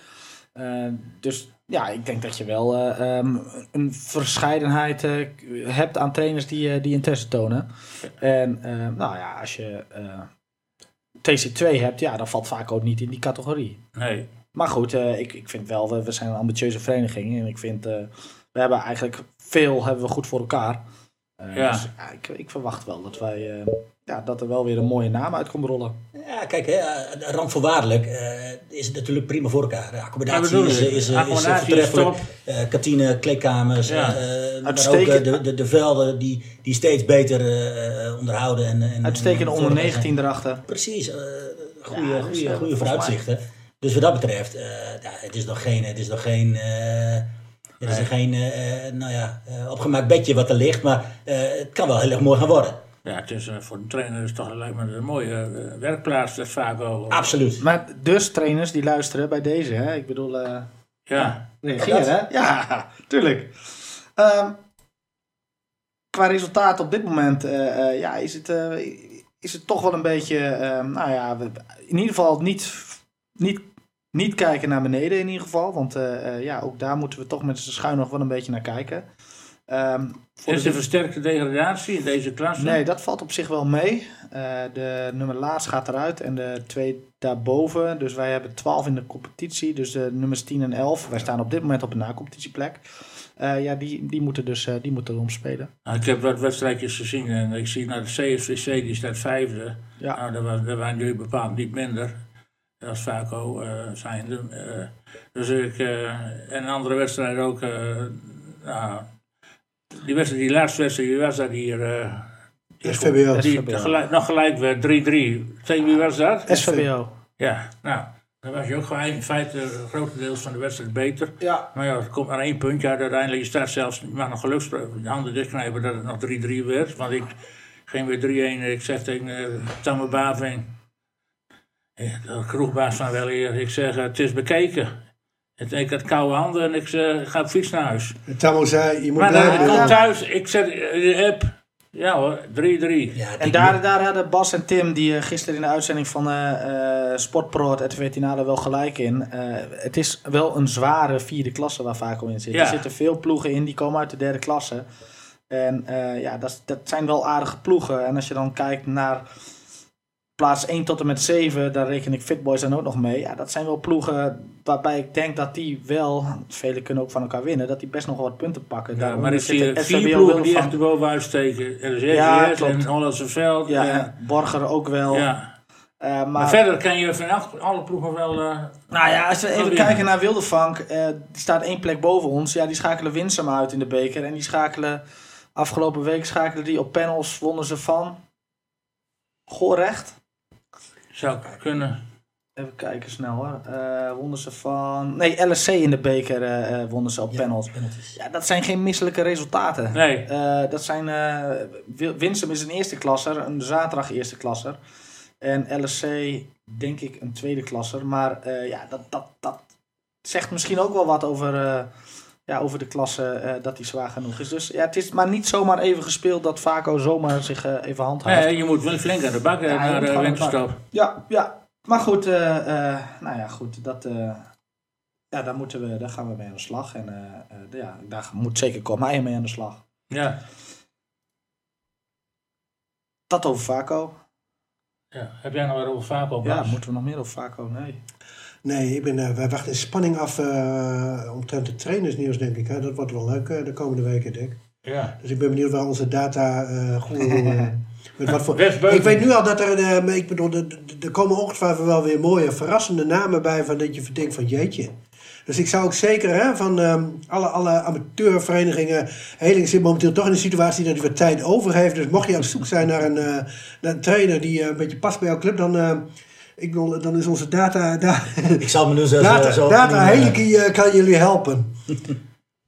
[SPEAKER 1] Eh, dus ja, ik denk dat je wel eh, ehm, een verscheidenheid eh, hebt aan trainers die, eh, die interesse tonen. En eh, nou ja, als je eh, TC2 hebt, ja, dan valt vaak ook niet in die categorie.
[SPEAKER 3] Nee.
[SPEAKER 1] Maar goed, ik, ik vind wel, we, we zijn een ambitieuze vereniging. En ik vind, we hebben eigenlijk veel hebben we goed voor elkaar.
[SPEAKER 3] Ja.
[SPEAKER 1] Dus ja, ik, ik verwacht wel dat wij, ja, dat er wel weer een mooie naam uit komt rollen.
[SPEAKER 2] Ja, kijk, hè, eh, randvoorwaardelijk eh, is het natuurlijk prima voor elkaar.
[SPEAKER 3] Ja,
[SPEAKER 2] accommodatie is, is, is, is
[SPEAKER 3] Accommodatie is
[SPEAKER 2] voortreffelijk. Eh, kantine, kleedkamers,
[SPEAKER 3] Ja.
[SPEAKER 2] eh, maar ook de, de, de velden die, die steeds beter eh, onderhouden. En, en,
[SPEAKER 1] Uitstekende
[SPEAKER 2] en
[SPEAKER 1] onder
[SPEAKER 2] vormgegeven
[SPEAKER 1] 19 erachter.
[SPEAKER 2] Precies, eh goede,
[SPEAKER 1] Ja,
[SPEAKER 2] goede, goede vooruitzichten. Dus wat dat betreft, eh, ja, het is nog geen, het is nog geen, eh, het is nog geen nou ja, opgemaakt bedje wat er ligt. Maar eh, het kan wel heel erg mooi gaan worden.
[SPEAKER 3] Ja, het is, eh, voor een trainer is het toch lijkt me een mooie eh, werkplaats, dat vaak al.
[SPEAKER 2] Absoluut.
[SPEAKER 1] Maar dus trainers die luisteren bij deze, hè? Ik bedoel, eh
[SPEAKER 3] Ja.
[SPEAKER 1] reageer hè? Ja, tuurlijk. Ehm, qua resultaat op dit moment, eh, eh, ja, is het, eh, is het toch wel een beetje, eh, nou ja, we- in ieder geval niet, niet, niet kijken naar beneden in ieder geval. Want eh, eh, ja, ook daar moeten we toch met z'n schuin nog wel een beetje naar kijken. Ehm,
[SPEAKER 3] Is
[SPEAKER 1] de-
[SPEAKER 3] er versterkte degradatie in deze klasse?
[SPEAKER 1] Nee, dat valt op zich wel mee. Eh, de nummer laatst gaat eruit en de twee daarboven. Dus wij hebben 12 in de competitie. Dus de nummers 10 en 11. Wij staan op dit moment op een na-competitieplek. Eh, ja, die, die moeten dus eh, die moeten erom spelen.
[SPEAKER 3] Nou, ik heb wat wedstrijdjes gezien en ik zie naar de CSVC, die staat vijfde.
[SPEAKER 1] Ja.
[SPEAKER 3] Nou, dat, was, dat waren jullie bepaald niet minder. Als Vaco uh, zijnde. dus ik, en andere wedstrijd ook. nou, die wedstrijd, die laatste wedstrijd, die was dat hier. eh,
[SPEAKER 4] SVBO.
[SPEAKER 3] die
[SPEAKER 1] SVBO.
[SPEAKER 3] gelijk, nog gelijk werd 3-3. Tegen wie was dat?
[SPEAKER 1] SVBO.
[SPEAKER 3] Ja, nou, dan was je ook gewoon in feite grotendeels van de wedstrijd beter.
[SPEAKER 1] Ja.
[SPEAKER 3] Maar ja, er komt maar één puntje uit uiteindelijk. Je staat zelfs, je mag nog geluks de handen dichtknijpen dat het nog 3-3 werd. Want ik ging weer 3-1. Ik zeg tegen uh, Tamme Baving, eh, de kroegbaas van Weleer, ik zeg, eh, het is bekeken. Het, ik had koude handen en ik zeg, ik ga op fiets naar huis.
[SPEAKER 4] Tammo zei, je moet
[SPEAKER 3] Maar dan ik kom thuis, ik zet de app. Ja hoor, 3-3.
[SPEAKER 2] Ja,
[SPEAKER 1] En daar, daar hadden Bas en Tim, die eh, gisteren in de uitzending van eh eh Sportpro het RTV Tinale wel gelijk in. Eh, het is wel een zware vierde klasse waar Vaco in zit.
[SPEAKER 3] Ja.
[SPEAKER 1] Er zitten veel ploegen in, die komen uit de derde klasse. En eh, ja, dat, dat zijn wel aardige ploegen. En als je dan kijkt naar plaats 1 tot en met 7, daar reken ik Fitboys dan ook nog mee. Ja, dat zijn wel ploegen waarbij ik denk dat die wel, velen kunnen ook van elkaar winnen, dat die best nog wat punten pakken.
[SPEAKER 3] Ja,
[SPEAKER 1] Daarom
[SPEAKER 3] maar ik
[SPEAKER 1] zit
[SPEAKER 3] zie
[SPEAKER 1] de
[SPEAKER 3] vier ploegen
[SPEAKER 1] wel
[SPEAKER 3] die
[SPEAKER 1] van-
[SPEAKER 3] echt er bovenuit steken. Er is
[SPEAKER 1] Ja,
[SPEAKER 3] en Hollandse Veld.
[SPEAKER 1] Ja,
[SPEAKER 3] en-
[SPEAKER 1] en Borger ook wel.
[SPEAKER 3] ja.
[SPEAKER 1] Eh,
[SPEAKER 3] Maar,
[SPEAKER 1] maar
[SPEAKER 3] verder kan je van alle ploegen wel... eh,
[SPEAKER 1] Nou ja, als we even
[SPEAKER 3] winnen.
[SPEAKER 1] kijken naar Wildevank, eh, die staat één plek boven ons. Ja, die schakelen Winsum uit in de beker. En die schakelen, afgelopen week schakelen die op panels, wonnen ze van Goorrecht.
[SPEAKER 3] Zou kunnen.
[SPEAKER 1] Even kijken snel hoor. Eh wonnen ze van, nee, LSC in de beker eh, wonnen ze op
[SPEAKER 2] Ja,
[SPEAKER 1] panels.
[SPEAKER 2] penalties.
[SPEAKER 1] Ja, dat zijn geen misselijke resultaten.
[SPEAKER 3] Nee.
[SPEAKER 1] Eh, dat zijn, Winsum is een eerste klasser, een zaterdag eerste klasser. En LSC denk ik een tweede klasser. Maar ja, dat, dat, dat zegt misschien ook wel wat over, ja, over de klasse eh, dat die zwaar genoeg is. Dus ja, het is maar niet zomaar even gespeeld dat Vaco zomaar zich eh, even handhaaft.
[SPEAKER 3] Nee, je moet wel flink aan de bak eh,
[SPEAKER 1] Ja,
[SPEAKER 3] naar de.
[SPEAKER 1] Ja, ja. Maar goed, eh, eh, nou ja, goed. Dat, eh, ja, daar, moeten we, daar gaan we mee aan de slag. En eh, eh, ja, daar moet zeker Cormaier mee aan de slag.
[SPEAKER 3] Ja.
[SPEAKER 1] Dat over Vaco.
[SPEAKER 3] ja. Heb jij nog wat over Vaco?
[SPEAKER 1] Ja, moeten we nog meer over Vaco? Nee.
[SPEAKER 4] Nee, ik ben, eh, wij wachten in spanning af eh omtrent het trainersnieuws, denk ik. Hè. Dat wordt wel leuk eh, de komende weken, denk ik.
[SPEAKER 3] Ja.
[SPEAKER 4] Dus ik ben benieuwd waar onze data goed... met wat voor... Ik weet nu al dat er, ik bedoel, er- komen ongetwijfeld wel weer mooie, verrassende namen bij van dat je denkt van jeetje. Dus ik zou ook zeker hè, van ehm, alle, alle amateurverenigingen. Heling zit momenteel toch in een situatie dat hij wat tijd over heeft. Dus mocht je op zoek zijn naar een, naar een trainer die een beetje past bij jouw club, dan, ik bedoel, dan is onze data. da-
[SPEAKER 2] Ik zal me nu zo,
[SPEAKER 4] data,
[SPEAKER 2] zo, zo
[SPEAKER 4] data eh, kan jullie helpen.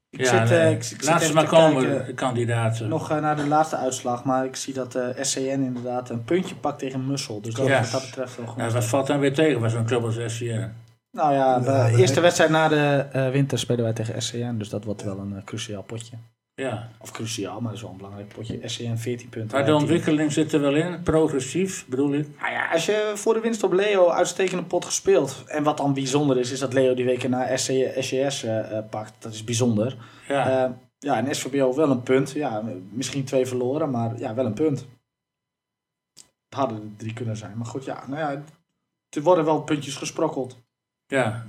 [SPEAKER 1] Ik
[SPEAKER 3] Ja,
[SPEAKER 1] zit,
[SPEAKER 3] nee.
[SPEAKER 1] eh, ik, ik zit
[SPEAKER 3] Laat ze maar komen,
[SPEAKER 1] kijken,
[SPEAKER 3] kandidaten.
[SPEAKER 1] Nog eh, naar de laatste uitslag, maar ik zie dat eh SCN inderdaad een puntje pakt tegen Mussel. Dus dat
[SPEAKER 3] Ja.
[SPEAKER 1] wat dat betreft wel goed.
[SPEAKER 3] Ja, wat valt dan weer tegen bij zo'n club als SCN?
[SPEAKER 1] Nou ja, de
[SPEAKER 4] maar-
[SPEAKER 1] eerste wedstrijd na de eh, winter spelen wij tegen SCN. Dus dat wordt wel een cruciaal potje.
[SPEAKER 3] Ja.
[SPEAKER 1] Of cruciaal, maar dat is wel een belangrijk potje. SCN 14 punten.
[SPEAKER 3] Maar de
[SPEAKER 1] wij 10.
[SPEAKER 3] ontwikkeling zit er wel in, progressief bedoel ik.
[SPEAKER 1] Nou ja, als je voor de winst op Leo uitstekende pot gespeeld. En wat dan bijzonder is, is dat Leo die weken na SC, SCS eh, eh, pakt. Dat is bijzonder.
[SPEAKER 3] Ja.
[SPEAKER 1] Eh, ja, en SVBO wel een punt. Ja, misschien twee verloren, maar ja, wel een punt. Het hadden er drie kunnen zijn. Maar goed, ja, nou ja, er worden wel puntjes gesprokkeld.
[SPEAKER 3] ja.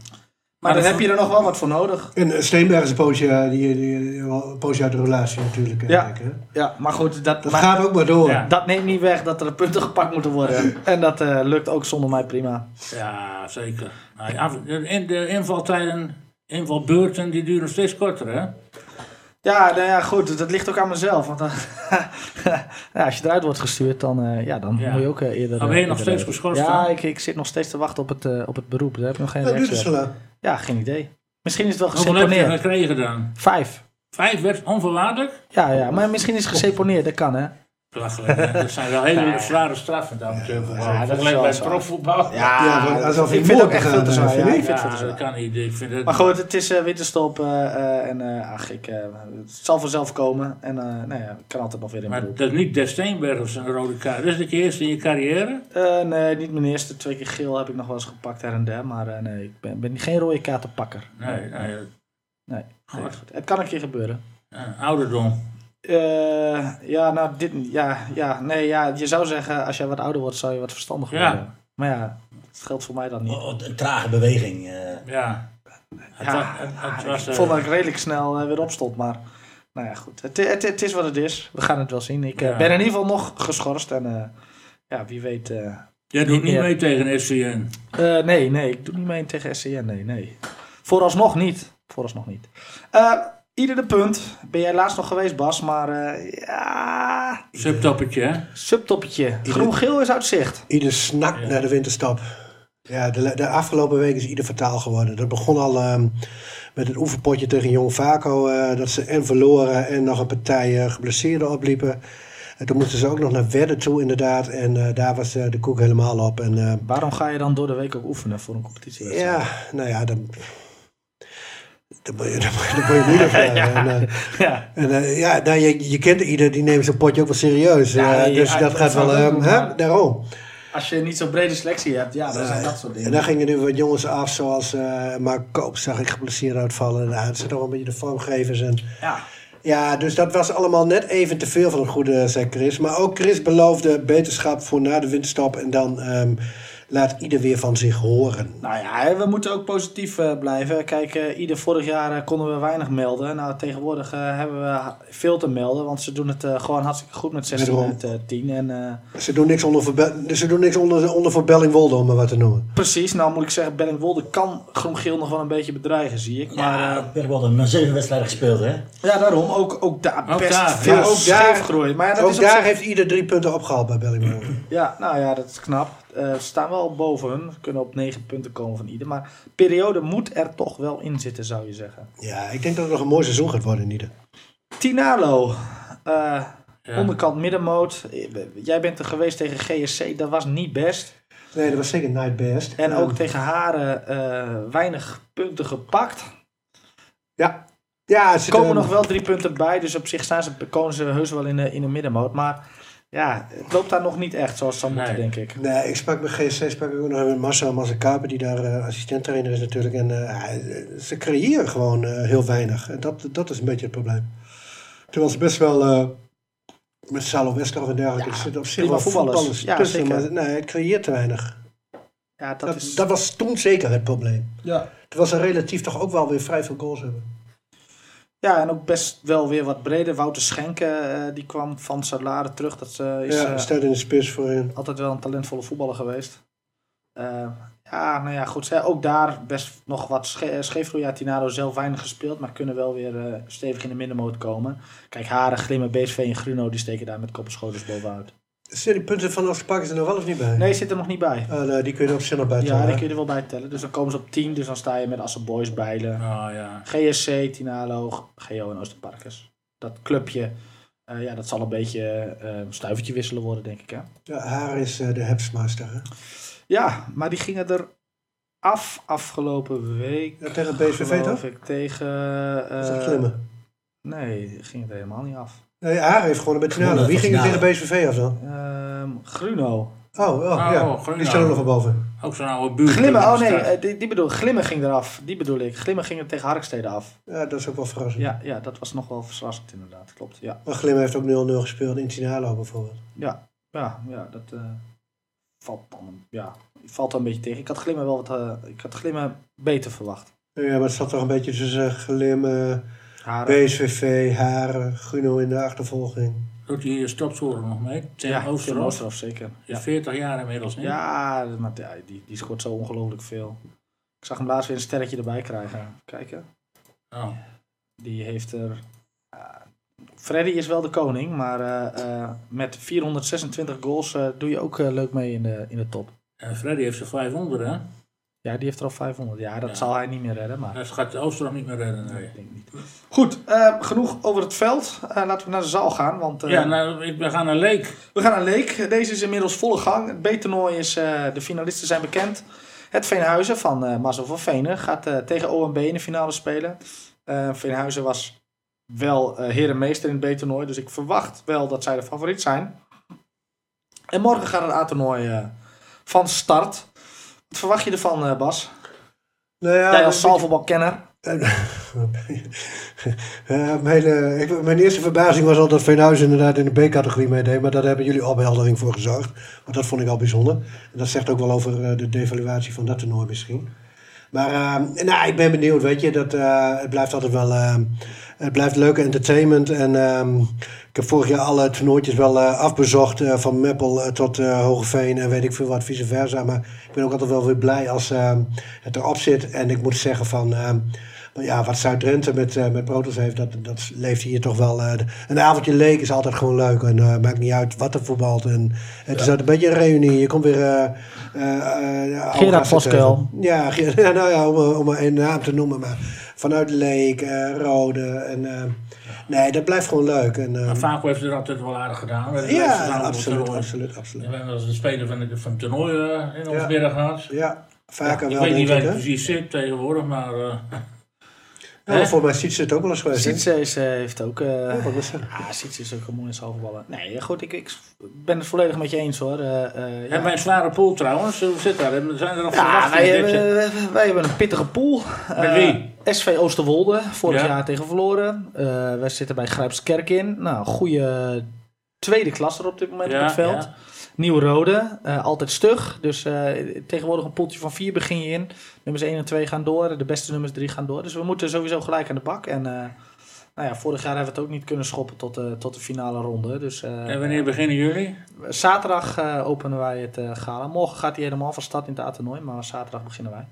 [SPEAKER 1] Maar
[SPEAKER 3] Maar
[SPEAKER 1] dan heb je er nog wel wat voor nodig.
[SPEAKER 4] En Steenberg is een poosje, die, die, een poosje uit de relatie natuurlijk. eh,
[SPEAKER 1] Ja.
[SPEAKER 4] denk ik, hè.
[SPEAKER 1] Ja, maar goed, dat,
[SPEAKER 4] Dat
[SPEAKER 1] maar
[SPEAKER 4] gaat ook maar door.
[SPEAKER 3] Ja.
[SPEAKER 1] dat neemt niet weg dat er punten gepakt moeten worden. En dat eh, lukt ook zonder mij prima.
[SPEAKER 3] Ja, zeker. Nou, ja, de, in- de invaltijden, invalbeurten, die duren steeds korter, hè?
[SPEAKER 1] Ja, nou ja, goed, dat ligt ook aan mezelf. Want dan, ja, als je eruit wordt gestuurd, dan, eh, ja, dan
[SPEAKER 3] Ja.
[SPEAKER 1] moet je ook eerder...
[SPEAKER 3] Maar ben je nog steeds geschorst
[SPEAKER 1] Ja,
[SPEAKER 3] dan?
[SPEAKER 1] ik, ik zit nog steeds te wachten op het, op het beroep. Daar heb ik nog geen
[SPEAKER 4] Dat
[SPEAKER 1] Ja, geen idee. Misschien is het wel
[SPEAKER 3] Hoeveel heb je
[SPEAKER 1] geseponeerd.
[SPEAKER 3] gekregen dan?
[SPEAKER 1] Vijf.
[SPEAKER 3] Vijf werd onvoorwaardelijk?
[SPEAKER 1] Ja, ja, maar misschien is het geseponeerd, dat kan hè.
[SPEAKER 3] Belachelijk. Dat zijn wel hele
[SPEAKER 1] Nee.
[SPEAKER 3] zware straffen.
[SPEAKER 1] Ja, dat wel
[SPEAKER 3] bij profvoetbal.
[SPEAKER 4] Ja, maar alsof je
[SPEAKER 1] ik vind het ook echt veel te
[SPEAKER 4] begaan,
[SPEAKER 1] zwaar.
[SPEAKER 4] eh,
[SPEAKER 1] Ja, ik
[SPEAKER 4] ik.
[SPEAKER 1] vind het
[SPEAKER 3] dat kan niet. Ik vind het,
[SPEAKER 1] Maar goed, het is eh, winterstop eh, en ach, ik, het zal vanzelf komen. En eh nou ja, ik kan altijd nog weer in
[SPEAKER 3] Maar dat is niet Des Steenbergers een rode kaart. Dat is de eerste in je carrière.
[SPEAKER 1] Nee, niet mijn eerste. Twee keer geel heb ik nog wel eens gepakt her en der. Maar nee, ik ben, ben geen rode kaartenpakker.
[SPEAKER 3] Nee, nee.
[SPEAKER 1] nee, nee,
[SPEAKER 3] goed.
[SPEAKER 1] Het kan een keer gebeuren.
[SPEAKER 3] ja, ouderdom.
[SPEAKER 1] Eh, ja, nou, dit, ja, ja, nee, ja, je zou zeggen, als jij wat ouder wordt, zou je wat verstandiger
[SPEAKER 3] Ja.
[SPEAKER 1] worden. Maar ja, dat geldt voor mij dan niet.
[SPEAKER 2] Oh, Een trage beweging. eh.
[SPEAKER 3] Ja. Het,
[SPEAKER 1] Ja,
[SPEAKER 3] het, het was,
[SPEAKER 1] ik
[SPEAKER 3] eh,
[SPEAKER 1] vond dat ik redelijk snel eh, weer opstond, maar nou ja, goed. Het, het, het is wat het is. We gaan het wel zien. Ik eh,
[SPEAKER 3] Ja.
[SPEAKER 1] ben in ieder geval nog geschorst en eh, ja, wie weet. eh,
[SPEAKER 3] Jij doet niet mee tegen SCN.
[SPEAKER 1] eh, nee, nee, ik doe niet mee tegen SCN. Nee, nee. Vooralsnog niet. Vooralsnog niet. Eh ieder de punt. Ben jij laatst nog geweest, Bas? Maar eh, ja,
[SPEAKER 3] Subtoppetje, hè?
[SPEAKER 1] subtoppetje. Groen-geel is uit zicht.
[SPEAKER 4] Ieder snakt
[SPEAKER 3] Ja.
[SPEAKER 4] naar de winterstop. Ja, de, de afgelopen week is ieder fataal geworden. Dat begon al ehm, met het oefenpotje tegen Jong Vaco. eh, dat ze en verloren en nog een partij eh, geblesseerden opliepen. En toen moesten ze ook nog naar Wedden toe inderdaad. En eh, daar was eh, de koek helemaal op. En eh,
[SPEAKER 1] Waarom ga je dan door de week ook oefenen voor een competitie?
[SPEAKER 4] ja, nou ja, dan... Dan moet je, dan moet je, moeder vragen. En, eh,
[SPEAKER 1] ja.
[SPEAKER 4] En eh, ja, nou, je, je kent ieder, die neemt zijn potje ook wel serieus.
[SPEAKER 1] Ja,
[SPEAKER 4] Eh, dus
[SPEAKER 1] ja,
[SPEAKER 4] dat
[SPEAKER 1] dat
[SPEAKER 4] gaat wel, ehm, hè, daarom.
[SPEAKER 1] Als je niet zo'n brede selectie hebt, ja, dan zijn dat soort dingen.
[SPEAKER 4] En dan gingen nu wat jongens af, zoals Mark Koop, zag ik geblesseerd uitvallen. Nou, dat zijn toch een beetje de vormgevers. En,
[SPEAKER 1] Ja.
[SPEAKER 4] ja, dus dat was allemaal net even te veel van een goede, zei Chris. Maar ook Chris beloofde beterschap voor na de winterstop. En dan ehm, laat ieder weer van zich horen.
[SPEAKER 1] Nou ja, we moeten ook positief eh, blijven. Kijk, eh, ieder vorig jaar eh, konden we weinig melden. Nou, tegenwoordig hebben we veel te melden. Want ze doen het eh, gewoon hartstikke goed met 16
[SPEAKER 4] Wederom.
[SPEAKER 1] uit eh, 10. En eh,
[SPEAKER 4] Ze doen niks onder ze doen niks onder, onder voor Bellingwolde, om maar wat te noemen.
[SPEAKER 1] precies, nou moet ik zeggen, Bellingwolde kan groen-geel nog wel een beetje bedreigen, zie ik. Maar
[SPEAKER 2] Ja,
[SPEAKER 1] eh,
[SPEAKER 2] hebben wel een zeven wedstrijden gespeeld, hè?
[SPEAKER 1] ja, daarom ook, ook daar
[SPEAKER 3] Ook
[SPEAKER 1] best
[SPEAKER 3] daar,
[SPEAKER 1] veel
[SPEAKER 3] ja,
[SPEAKER 4] ook daar-
[SPEAKER 1] groeien. Maar ja, dat
[SPEAKER 4] ook
[SPEAKER 1] is op
[SPEAKER 4] daar
[SPEAKER 1] zich-
[SPEAKER 4] heeft ieder drie punten opgehaald bij Bellingwolde.
[SPEAKER 1] Ja, nou ja, dat is knap. Eh, ze staan wel boven hun. Kunnen op 9 punten komen van ieder. Maar periode moet er toch wel in zitten, zou je zeggen.
[SPEAKER 4] ja, ik denk dat het nog een mooi seizoen gaat worden in ieder.
[SPEAKER 1] Tinalo. eh,
[SPEAKER 3] Ja.
[SPEAKER 1] Onderkant middenmoot. Eh, Jij bent er geweest tegen GSC. Dat was niet best.
[SPEAKER 4] Nee, dat was zeker night best.
[SPEAKER 1] En ook tegen Haren eh, weinig punten gepakt.
[SPEAKER 4] Ja. Ja,
[SPEAKER 1] Er komen nog wel drie punten bij. Dus op zich staan ze, komen ze heus wel in de, in de middenmoot. Maar ja, het loopt daar nog niet echt zoals het zou moeten,
[SPEAKER 3] Nee.
[SPEAKER 1] denk ik.
[SPEAKER 4] Nee, ik sprak met GSC, sprak ik ook nog met Marcel Mazekaper, die daar uh, assistenttrainer is natuurlijk. En uh, ze creëren gewoon uh, heel weinig. En dat, dat is een beetje het probleem. Terwijl ze best wel uh, met Salo Westerhof en dergelijke,
[SPEAKER 1] Ja,
[SPEAKER 4] er zitten op zich wel
[SPEAKER 1] voetballers.
[SPEAKER 4] voetballers
[SPEAKER 1] Ja,
[SPEAKER 4] tussen.
[SPEAKER 1] zeker.
[SPEAKER 4] Maar nee, het creëert te weinig.
[SPEAKER 1] Ja, dat,
[SPEAKER 4] Dat,
[SPEAKER 1] is...
[SPEAKER 4] dat was toen zeker het probleem.
[SPEAKER 1] ja.
[SPEAKER 4] Terwijl ze relatief toch ook wel weer vrij veel goals hebben.
[SPEAKER 1] Ja, en ook best wel weer wat breder. Wouter Schenken, eh, die kwam van Salade terug. Dat eh, is
[SPEAKER 4] ja,
[SPEAKER 1] eh,
[SPEAKER 4] staat in de spits voorin.
[SPEAKER 1] altijd wel een talentvolle voetballer geweest. Ja, nou ja, goed. Ook daar best nog wat sche scheefgroei. Ja, Tinado zelf weinig gespeeld, maar kunnen wel weer stevig in de middenmoot komen. Kijk, Haren, Glimmen, BSV en Gruno, die steken daar met koppenschoters bovenuit.
[SPEAKER 4] Zitten die punten van Oosterpark er nog wel of niet bij?
[SPEAKER 1] Nee, zit er nog niet bij.
[SPEAKER 4] Oh, nee, die kun je er op zich nog bij
[SPEAKER 1] Ja,
[SPEAKER 4] tellen,
[SPEAKER 1] die
[SPEAKER 4] hè?
[SPEAKER 1] kun je er wel bij tellen. Dus dan komen ze op 10, dus dan sta je met Assen Boys, Bijlen.
[SPEAKER 3] Oh ja.
[SPEAKER 1] GSC, Tinalo, GO en Oosterparkers. Dat clubje, eh, ja, dat zal een beetje eh, een stuivertje wisselen worden, denk ik. Hè?
[SPEAKER 4] Ja, haar is eh, de hepsmaster. Hè?
[SPEAKER 1] Ja, maar die gingen er af afgelopen week.
[SPEAKER 4] Ja, tegen BSVV
[SPEAKER 1] geloof
[SPEAKER 4] toch?
[SPEAKER 1] ik, tegen...
[SPEAKER 4] Dat is
[SPEAKER 1] eh,
[SPEAKER 4] dat glimmen.
[SPEAKER 1] nee, die ging het helemaal niet af.
[SPEAKER 4] Nee, haar heeft bij Tinalo.
[SPEAKER 2] Gewonnen
[SPEAKER 4] Wie ging er tegen BSVV af dan?
[SPEAKER 1] Ehm, Gruno.
[SPEAKER 4] Oh, oh, ja.
[SPEAKER 3] Gruno.
[SPEAKER 4] Die staan er nog van boven.
[SPEAKER 3] Ook zo'n oude buurt.
[SPEAKER 1] Glimmen, oh nee, eh, die, die bedoel, Glimmen ging eraf. Die bedoel ik. Glimmen ging er tegen Harkstede af.
[SPEAKER 4] Ja, dat is ook wel verrassend.
[SPEAKER 1] Ja, ja, dat was nog wel verrassend inderdaad. Klopt, ja.
[SPEAKER 4] Maar Glim heeft ook 0-0 gespeeld in Tinalo bijvoorbeeld.
[SPEAKER 1] Ja, ja, ja dat eh, valt dan ja, valt dan een beetje tegen. Ik had Glimmen wel wat, eh, ik had Glimmen beter verwacht.
[SPEAKER 4] Ja, maar het zat toch een beetje tussen Glim, eh,
[SPEAKER 1] Haren.
[SPEAKER 4] BSVV, Haren, Guno in de achtervolging.
[SPEAKER 3] Doet die stopscorer nog mee? Tim
[SPEAKER 1] Ja, Tim
[SPEAKER 3] Oosterhof.
[SPEAKER 1] Oosterhof, zeker. Ja,
[SPEAKER 3] 40 jaar inmiddels, niet?
[SPEAKER 1] ja maar die, die scoort zo ongelooflijk veel. Ik zag hem laatst weer een sterretje erbij krijgen. Kijken.
[SPEAKER 3] Oh.
[SPEAKER 1] Die heeft er Freddy is wel de koning, maar eh, eh, met 426 goals eh, doe je ook leuk mee in de, in de top.
[SPEAKER 3] En Freddy heeft er 500, hè?
[SPEAKER 1] Ja, die heeft er al 500. Ja, dat
[SPEAKER 3] Ja.
[SPEAKER 1] zal hij niet meer redden, maar...
[SPEAKER 3] Dat gaat de Ooster nog niet meer redden, nee.
[SPEAKER 1] Ik denk niet. Goed, eh, genoeg over het veld. Eh, laten we naar de zaal gaan, want eh,
[SPEAKER 3] Ja, nou, we gaan naar Leek.
[SPEAKER 1] we gaan naar Leek. Deze is inmiddels volle gang. Het B-toernooi is, de finalisten zijn bekend. Het Veenhuizen van Marcel van Venen gaat tegen OMB in de finale spelen. Veenhuizen was wel herenmeester in het B-toernooi, dus ik verwacht wel dat zij de favoriet zijn. En morgen gaat het A-toernooi van start. Wat verwacht je ervan, eh, Bas?
[SPEAKER 4] Nou ja,
[SPEAKER 1] Jij als zaalvoetbalkenner.
[SPEAKER 4] Mijn, eh, ik, mijn eerste verbazing was al dat Veenhuizen inderdaad in de B-categorie meedeed. Maar daar hebben jullie opheldering voor gezorgd. Want dat vond ik al bijzonder. En dat zegt ook wel over eh, de devaluatie van dat toernooi misschien. Maar eh, nou, ik ben benieuwd, weet je. Dat, eh, het blijft altijd wel... eh, het blijft leuke entertainment. En ehm, ik heb vorig jaar alle toernooitjes wel eh, afbezocht. eh, van Meppel tot Hogeveen en weet ik veel wat, vice versa. Maar ik ben ook altijd wel weer blij als ehm, het erop zit. En ik moet zeggen van... ja, wat Zuid-Drenthe met, eh met Protos heeft, dat, dat leeft hier toch wel. eh, een avondje leek is altijd gewoon leuk. En eh, maakt niet uit wat er voetbalt. En het is altijd een beetje een reunie. Je komt weer. gasten
[SPEAKER 1] Voskuil.
[SPEAKER 4] tegen. Ja, Gerard- ja, nou ja, om, om een naam te noemen. Maar vanuit Leek, Rode. En, nee, dat blijft gewoon leuk. En,
[SPEAKER 3] Maar Vaco heeft het altijd wel aardig gedaan. We
[SPEAKER 4] ja,
[SPEAKER 3] het
[SPEAKER 4] absoluut, absoluut, absoluut.
[SPEAKER 3] We hebben als een speler van, de, van het toernooi in ons
[SPEAKER 4] Ja.
[SPEAKER 3] midden gehad.
[SPEAKER 4] Ja, vaker
[SPEAKER 3] ik
[SPEAKER 4] wel,
[SPEAKER 3] weet niet waar
[SPEAKER 4] ik.
[SPEAKER 3] het precies zit tegenwoordig, maar
[SPEAKER 4] Ja, voor mij ziet ze het ook wel eens geweest.
[SPEAKER 1] Sietse is, eh, heeft ook... eh
[SPEAKER 4] Ja,
[SPEAKER 1] ja, Sietse is ook een mooie zaalvoetballer. Nee, goed, ik, ik ben het volledig met je eens hoor. Eh, eh, ja.
[SPEAKER 3] Hebben wij een zware pool trouwens? Hoe zit dat? Zijn er nog
[SPEAKER 1] Ja, wij hebben, wij hebben een pittige pool.
[SPEAKER 3] Met wie?
[SPEAKER 1] SV Oosterwolde, vorig
[SPEAKER 3] Ja.
[SPEAKER 1] jaar tegen verloren. Eh wij zitten bij Grijpskerk in. Nou, goede tweede klasse op dit moment
[SPEAKER 3] Ja,
[SPEAKER 1] op het veld. Nieuw Rode, eh, altijd stug. Dus eh, tegenwoordig een poeltje van vier begin je in. Nummers 1 en 2 gaan door. De beste nummers 3 gaan door. Dus we moeten sowieso gelijk aan de bak. En eh, nou ja, vorig jaar hebben we het ook niet kunnen schoppen tot, de tot de finale ronde. Dus eh,
[SPEAKER 3] En wanneer beginnen jullie?
[SPEAKER 1] zaterdag eh, openen wij het eh, gala. Morgen gaat hij helemaal van start in het A-toernooi. Maar zaterdag beginnen wij.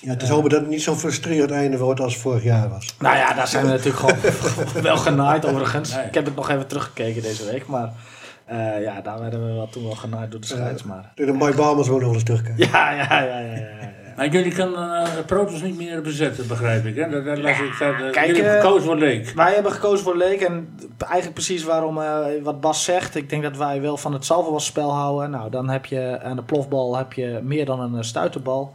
[SPEAKER 4] Ja, het is hopen dat het niet zo'n frustrerend einde wordt als vorig jaar was.
[SPEAKER 1] Nou ja, daar zijn we natuurlijk gewoon wel genaaid overigens.
[SPEAKER 3] Nee.
[SPEAKER 1] Ik heb het nog even teruggekeken deze week. Maar eh, ja, daar werden we wel toen wel genaaid door de scheids. Maar...
[SPEAKER 4] De Mike Balmers moet nog eens terugkijken.
[SPEAKER 1] Ja, ja, ja, ja, ja, ja.
[SPEAKER 3] Maar jullie kunnen eh Protos niet meer bezetten, begrijp ik. Hè? Dat, dat las ik dat, eh,
[SPEAKER 1] kijk,
[SPEAKER 3] jullie hebben
[SPEAKER 1] eh,
[SPEAKER 3] gekozen voor Leek.
[SPEAKER 1] Wij hebben gekozen voor Leek en eigenlijk precies waarom eh, wat Bas zegt. Ik denk dat wij wel van het zaalvoetbalspel houden. Nou, dan heb je aan de plofbal heb je meer dan een eh, stuiterbal.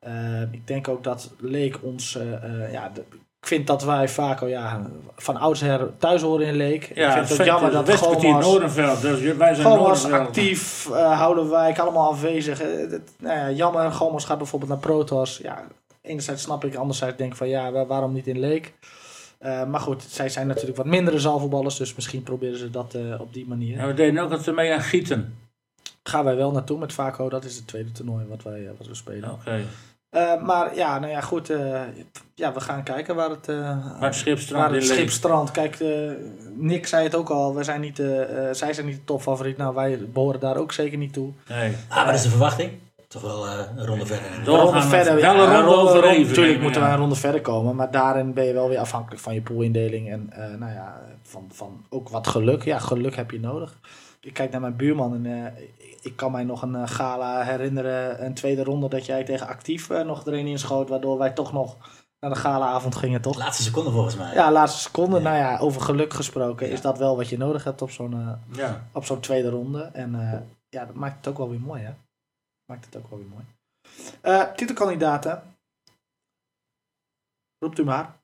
[SPEAKER 1] Eh, ik denk ook dat Leek ons... eh, eh, ja, de- ik vind dat wij vaak al ja, van oudsher thuis horen in Leek. ik vind het jammer dat
[SPEAKER 3] Westkwartier
[SPEAKER 1] Gomas...
[SPEAKER 3] Noordenveld. Dus wij zijn
[SPEAKER 1] Gomas actief, eh houden wij allemaal afwezig. Eh, het- nou ja, jammer, Gomas gaat bijvoorbeeld naar Protos. Ja, enerzijds snap ik, anderzijds denk ik van ja, wa- waarom niet in Leek? Eh, maar goed, zij zijn natuurlijk wat mindere zaalvoetballers, dus misschien proberen ze dat op die manier.
[SPEAKER 3] We deden ook het mee aan Gieten.
[SPEAKER 1] Gaan wij wel naartoe met Vaco, dat is het tweede toernooi wat wij wat we spelen.
[SPEAKER 3] Oké.
[SPEAKER 1] Eh, maar ja, nou ja, goed, eh, ja, we gaan kijken waar het, eh,
[SPEAKER 3] schipstrand
[SPEAKER 1] waar het
[SPEAKER 3] in Leek.
[SPEAKER 1] schip strandt. Kijk, Nick zei het ook al, wij zijn niet, zij zijn niet de topfavoriet. Nou, wij behoren daar ook zeker niet toe.
[SPEAKER 3] Nee.
[SPEAKER 2] Ah, maar dat is de verwachting. Toch wel eh, een ronde verder.
[SPEAKER 1] Een ronde verder,
[SPEAKER 3] wel een
[SPEAKER 1] ja,
[SPEAKER 3] ronde overleven,
[SPEAKER 1] Natuurlijk moeten
[SPEAKER 3] ja.
[SPEAKER 1] wij een ronde verder komen, maar daarin ben je wel weer afhankelijk van je poolindeling en eh, nou ja, van, van ook wat geluk. Ja, geluk heb je nodig. Ik kijk naar mijn buurman en eh, ik kan mij nog een eh, gala herinneren, een tweede ronde dat jij tegen actief eh, nog erin inschoot, waardoor wij toch nog naar de galaavond gingen, toch?
[SPEAKER 2] Laatste seconde volgens mij.
[SPEAKER 1] Ja, laatste seconde.
[SPEAKER 2] Ja.
[SPEAKER 1] Nou ja, over geluk gesproken
[SPEAKER 2] Ja.
[SPEAKER 1] is dat wel wat je nodig hebt op zo'n
[SPEAKER 3] Ja.
[SPEAKER 1] op zo'n tweede ronde. En eh, ja, dat maakt het ook wel weer mooi, hè? Maakt het ook wel weer mooi. Eh, titelkandidaten. Roept u maar.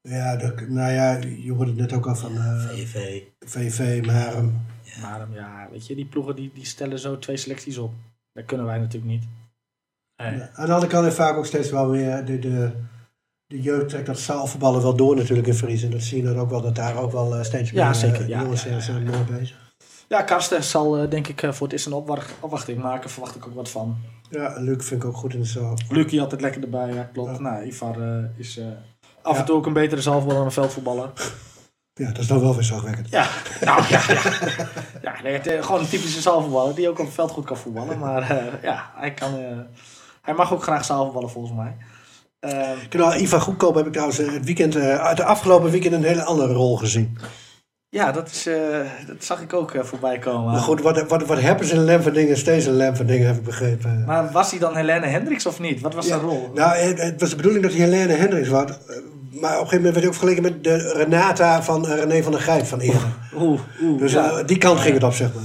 [SPEAKER 4] Ja, dat, nou ja, je hoorde het net ook al van
[SPEAKER 2] VV.
[SPEAKER 4] VV, maar ehm,
[SPEAKER 1] Maar ehm, ja, weet je, die ploegen die, die stellen zo twee selecties op. Dat kunnen wij natuurlijk niet.
[SPEAKER 3] Nee.
[SPEAKER 4] Ja, Aan de andere kant heeft vaak ook steeds wel weer de, de, de jeugd trekt dat zaalvoetballen wel door natuurlijk in Fries. En dat zie je dan ook wel, dat daar ook wel eh, steeds meer
[SPEAKER 1] Ja,
[SPEAKER 4] eh,
[SPEAKER 1] zeker, ja,
[SPEAKER 4] jongens
[SPEAKER 1] ja, ja,
[SPEAKER 4] zijn mooi bezig.
[SPEAKER 1] Ja, Karsten zal eh, denk ik eh, voor het eerst een opwacht- opwachting maken. Verwacht ik ook wat van.
[SPEAKER 4] Ja, en Luc vind ik ook goed in de zaal.
[SPEAKER 1] Lucie altijd lekker erbij, ja, klopt.
[SPEAKER 4] Ja.
[SPEAKER 1] Nou, Ivar eh, is eh, af
[SPEAKER 4] Ja.
[SPEAKER 1] en toe ook een betere zaalvoetballer dan een veldvoetballer.
[SPEAKER 4] Ja, dat is dan wel weer zorgwekkend.
[SPEAKER 1] Ja, nou ja. Ja, ja nee, eh, gewoon een typische zaalvoetballer die ook op het veld goed kan voetballen. Maar eh, ja, hij, kan, eh, hij mag ook graag zaalvoetballen volgens mij. Eh,
[SPEAKER 4] Nou, Ivan Goedkoop heb ik trouwens het weekend, uit de afgelopen weekend een hele andere rol gezien.
[SPEAKER 1] Ja, dat, is, dat zag ik ook voorbij komen.
[SPEAKER 4] Maar goed, wat, wat, wat hebben ze in Lem van Dingen steeds een Lem van Dingen, heb ik begrepen.
[SPEAKER 1] Maar was hij dan Helene Hendricks of niet? Wat was zijn rol?
[SPEAKER 4] Nou, het, het was de bedoeling dat hij Helene Hendricks was. Maar op een gegeven moment werd hij ook vergeleken met de Renata van eh, René van der Grijp van eerder.
[SPEAKER 1] Oeh, oeh.
[SPEAKER 4] Dus
[SPEAKER 1] ja.
[SPEAKER 4] eh, die kant ging het op, zeg maar.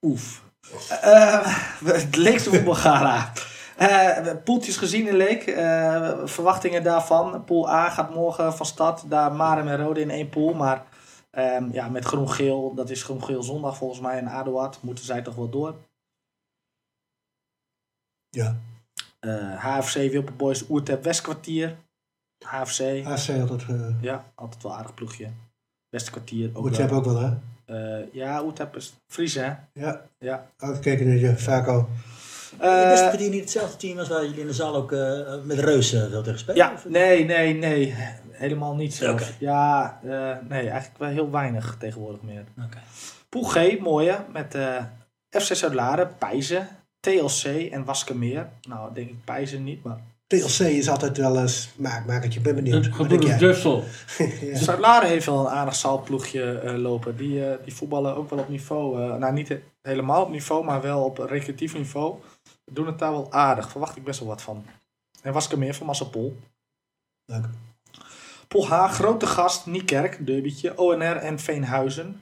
[SPEAKER 1] Oef. Eh, het Leekse voetbalgala. Eh poeltjes gezien in Leek. Verwachtingen daarvan. Pool A gaat morgen van start. Daar Marem en Rode in één pool. Maar ehm, ja, met groen-geel. Dat is groen-geel zondag volgens mij. En Adoat moeten zij toch wel door.
[SPEAKER 4] Ja,
[SPEAKER 1] Eh, HFC Wilpe Boys Oertep Westkwartier. HFC.
[SPEAKER 4] AC altijd. eh
[SPEAKER 1] Ja, altijd wel aardig ploegje. Ook
[SPEAKER 4] je
[SPEAKER 1] wel.
[SPEAKER 4] hebben ook wel, hè?
[SPEAKER 1] Eh, ja, Oertep is Fries hè.
[SPEAKER 4] Ja,
[SPEAKER 1] Ja.
[SPEAKER 4] uitgekeken naar je Vaco.
[SPEAKER 1] Eh,
[SPEAKER 2] is het niet hetzelfde team als waar jullie in de zaal ook eh, met Reus eh wil tegen spelen?
[SPEAKER 1] Ja,
[SPEAKER 2] Of-
[SPEAKER 1] nee, nee, nee. Helemaal niet.
[SPEAKER 2] Oké.
[SPEAKER 1] Ja, eh, nee, eigenlijk wel heel weinig tegenwoordig meer.
[SPEAKER 2] Oké.
[SPEAKER 1] Pool G, mooie, met eh FC Zuid-Laren, Pijzen, TLC en Waskemeer. Nou, denk ik Pijzen niet, maar...
[SPEAKER 4] TLC is altijd wel eens maakmakertje. Ik ben benieuwd.
[SPEAKER 3] Gebroeders? Dussel.
[SPEAKER 4] Ja.
[SPEAKER 1] Zuid-Laren heeft wel een aardig zaalploegje eh, lopen. Die, eh, die voetballen ook wel op niveau. eh, nou, niet he- helemaal op niveau, maar wel op recreatief niveau. Doen het daar wel aardig. Verwacht ik best wel wat van. En Waskemeer van Massapol.
[SPEAKER 4] Leuk.
[SPEAKER 1] Pool H, grote gast, Niekerk, derbytje, ONR en Veenhuizen.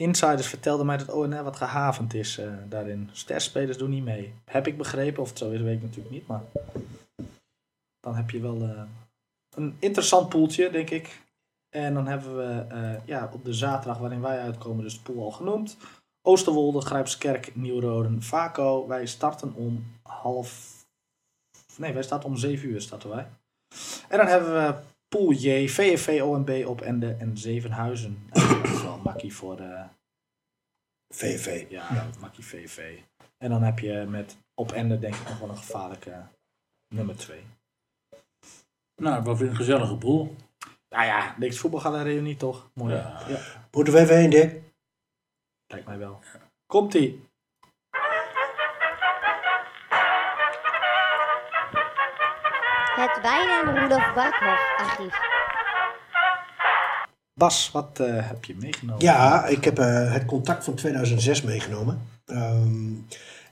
[SPEAKER 1] Insiders vertelden mij dat ONR wat gehavend is eh, daarin. Sterspelers doen niet mee. Heb ik begrepen, of het zo is, weet ik natuurlijk niet. Maar dan heb je wel eh, een interessant poeltje, denk ik. En dan hebben we eh, ja, op de zaterdag waarin wij uitkomen, dus de pool al genoemd. Oosterwolde, Grijpskerk, Nieuwroden, Vaco. Wij starten om half... Nee, wij starten om 7 uur starten wij. En dan hebben we Pool J, VFV, OMB op Ende en Zevenhuizen. En dat is wel makkie voor de...
[SPEAKER 4] VV.
[SPEAKER 1] Ja, makkie VV. En dan heb je met op Ende denk ik nog wel een gevaarlijke nummer 2.
[SPEAKER 3] Nou, wat een gezellige boel.
[SPEAKER 1] Nou ja, niks voetbalgalerie niet toch? Mooi.
[SPEAKER 3] Ja.
[SPEAKER 1] Ja.
[SPEAKER 4] Moeten we even heen, Dick?
[SPEAKER 1] lijkt mij wel. Komt-ie.
[SPEAKER 7] Het Wijn en Rudolf Barkhoff archief.
[SPEAKER 1] Bas, wat eh, heb je meegenomen?
[SPEAKER 4] Ja, ik heb eh, het contact van 2006 meegenomen. Ehm,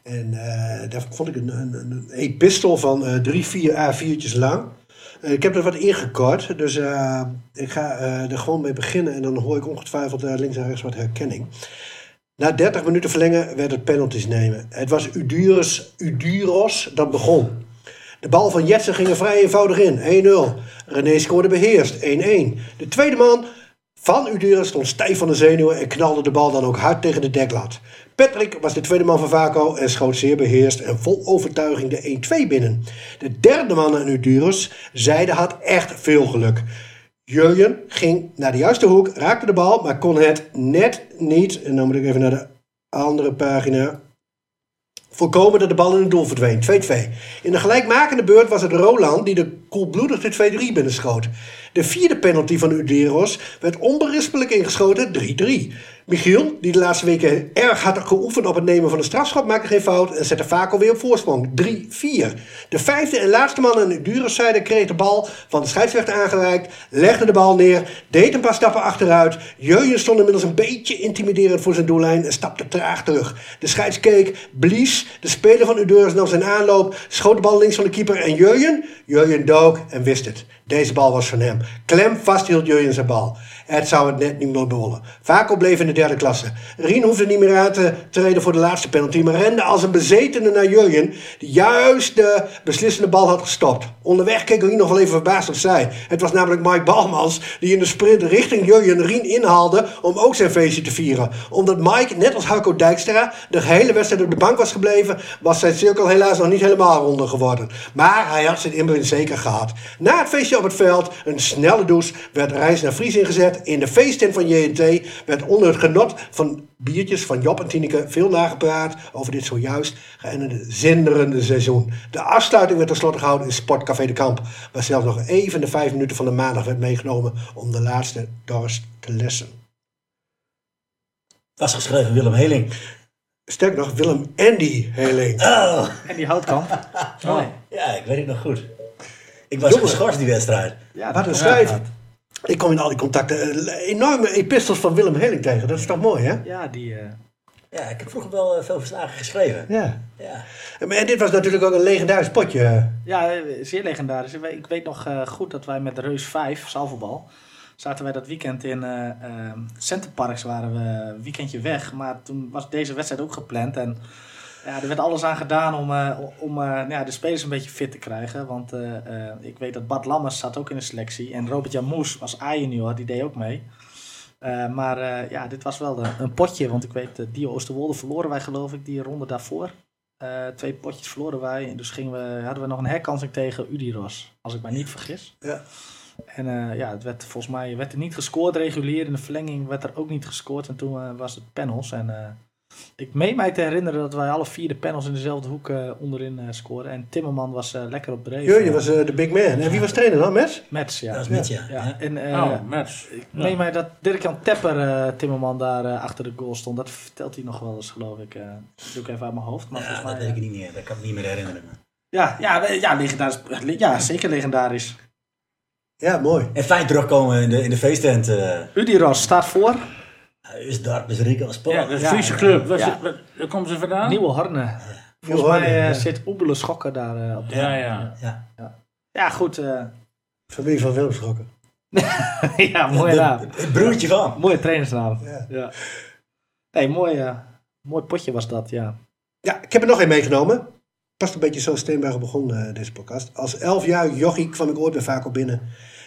[SPEAKER 4] en eh, daar vond ik een, een, een epistel van drie, vier A4'tjes lang. Ik heb er wat ingekort, dus ik ga er gewoon mee beginnen. En dan hoor ik ongetwijfeld links en rechts wat herkenning. Na 30 minuten verlengen werd het penalties nemen. Het was Uduros, Uduros dat begon. De bal van Jetsen ging er vrij eenvoudig in. 1-0. René scoorde beheerst. 1-1. De tweede man van Udura stond stijf van de zenuwen en knalde de bal dan ook hard tegen de deklat. Patrick was de tweede man van Vaco en schoot zeer beheerst en vol overtuiging de 1-2 binnen. De derde man aan Udurus, Zijde, had echt veel geluk. Jurjen ging naar de juiste hoek, raakte de bal, maar kon het net niet. En dan moet ik even naar de andere pagina. Voorkomen dat de bal in het doel verdween. 2-2. In de gelijkmakende beurt was het Roland die de koelbloedig de 2-3 binnenschoot. De vierde penalty van Uderos werd onberispelijk ingeschoten 3-3. Michiel, die de laatste weken erg hard geoefend op het nemen van een strafschop, maakte geen fout en zette Vaco weer op voorsprong. 3-4. De vijfde en laatste man aan Uderos zijde kreeg de bal van de scheidsrechter aangereikt, legde de bal neer, deed een paar stappen achteruit. Jeujen stond inmiddels een beetje intimiderend voor zijn doellijn en stapte traag terug. De scheids keek, blies, de speler van Uderos nam zijn aanloop, schoot de bal links van de keeper en Jeujen, Jeujen dook en wist het. Deze bal was van hem. Klem vasthield Jurjen zijn bal. Het zou het net niet meer bollen. Vaco bleef in de derde klasse. Rien hoefde niet meer aan te treden voor de laatste penalty, maar rende als een bezetene naar Jurjen, die juist de beslissende bal had gestopt. Onderweg keek Rien nog wel even verbaasd opzij. Het was namelijk Mike Balmans die in de sprint richting Jurjen Rien inhaalde om ook zijn feestje te vieren. Omdat Mike, net als Harco Dijkstra, de gehele wedstrijd op de bank was gebleven, was zijn cirkel helaas nog niet helemaal ronder geworden. Maar hij had zijn inbreng zeker gehad. Na het feestje op het veld, een snelle douche, werd reis naar Fries ingezet. In de feesttent van JNT werd onder het genot van biertjes van Job en Tineke veel nagepraat over dit zojuist geëindigde zinderende seizoen. De afsluiting werd tenslotte gehouden in Sportcafé de Kamp, waar zelfs nog even de vijf minuten van de maandag werd meegenomen om de laatste dorst te lessen.
[SPEAKER 2] Was geschreven Willem Heling.
[SPEAKER 4] Sterk nog, Willem Andy Heling.
[SPEAKER 2] Oh,
[SPEAKER 1] En die houtkamp.
[SPEAKER 2] Ja, ik weet het nog goed. Ik was geschorst die wedstrijd.
[SPEAKER 1] Ja,
[SPEAKER 4] Wat een schrijver. Ik kom in al die contacten enorme epistels van Willem Heling tegen. Dat is toch mooi, hè?
[SPEAKER 1] Ja, die... eh,
[SPEAKER 2] Ja, ik heb vroeger wel eh, veel verslagen geschreven.
[SPEAKER 4] Ja.
[SPEAKER 2] Ja.
[SPEAKER 4] En dit was natuurlijk ook een legendarisch potje.
[SPEAKER 1] Ja, eh, zeer legendarisch. Ik weet- nog goed dat wij met Reus 5, zaalvoetbal, zaten wij dat weekend in eh, Centerparks, waren we een weekendje weg. Maar toen was deze wedstrijd ook gepland en ja, er werd alles aan gedaan om, eh, om eh, nou ja, de spelers een beetje fit te krijgen. Want eh, ik weet dat Bart Lammers zat ook in de selectie en Robert Jan Moes was A-junior, die deed ook mee. Maar ja, dit was wel een, een potje, want ik weet, Dio Oosterwolde verloren wij geloof ik die ronde daarvoor. Twee potjes verloren wij. En dus gingen we, hadden we nog een herkansing tegen Udiros, als ik mij niet vergis.
[SPEAKER 4] Ja.
[SPEAKER 1] En ja, het werd volgens mij werd er niet gescoord regulier. In de verlenging werd er ook niet gescoord. En toen was het panels. En ik meen mij te herinneren dat wij alle vier de panels in dezelfde hoek eh, onderin eh scoorden. En Timmerman was eh, lekker op dreef.
[SPEAKER 4] Je, je was eh, de big man. En wie was trainer dan, Mes?
[SPEAKER 1] Mets, ja.
[SPEAKER 2] Dat is met ja.
[SPEAKER 1] ja.
[SPEAKER 2] ja.
[SPEAKER 1] En, eh,
[SPEAKER 3] oh, match.
[SPEAKER 1] ik meen mij dat Dirk-Jan Tepper, eh, Timmerman, daar eh, achter de goal stond. Dat vertelt hij nog wel eens, geloof ik. eh dat doe ik even uit mijn hoofd. Maar
[SPEAKER 2] Ja,
[SPEAKER 1] volgens
[SPEAKER 2] dat
[SPEAKER 1] mij,
[SPEAKER 2] weet ik niet meer. Dat kan ik me niet meer herinneren.
[SPEAKER 1] ja, ja, ja, legendarisch. Ja, zeker legendarisch.
[SPEAKER 4] Ja, mooi.
[SPEAKER 2] En fijn terugkomen in de, in de feesttent. eh
[SPEAKER 1] Udiros staat voor.
[SPEAKER 2] Is Dart Bezrika als
[SPEAKER 3] Ja, is een Friese
[SPEAKER 1] ja.
[SPEAKER 3] club. Waar,
[SPEAKER 1] Ja.
[SPEAKER 3] zit- waar, waar komen ze vandaan?
[SPEAKER 1] Nieuwe Horne. Volgens
[SPEAKER 4] Horne,
[SPEAKER 1] mij eh,
[SPEAKER 4] ja.
[SPEAKER 1] zit Oebele Schokken daar eh, op de
[SPEAKER 3] Ja, ja.
[SPEAKER 2] Ja.
[SPEAKER 1] Ja, goed. eh,
[SPEAKER 4] Familie van Willem Schrokken.
[SPEAKER 1] ja, mooie
[SPEAKER 2] De-
[SPEAKER 1] naam.
[SPEAKER 2] Het broertje van.
[SPEAKER 1] Mooie trainersnaam.
[SPEAKER 4] Ja.
[SPEAKER 1] Ja. Nee, mooi, eh, mooi potje was dat, ja.
[SPEAKER 4] Ja, ik heb er nog één meegenomen. Past een beetje zoals Steenbergen begon, eh, deze podcast. Als elfjarig jochie kwam ik ooit bij Vaco binnen.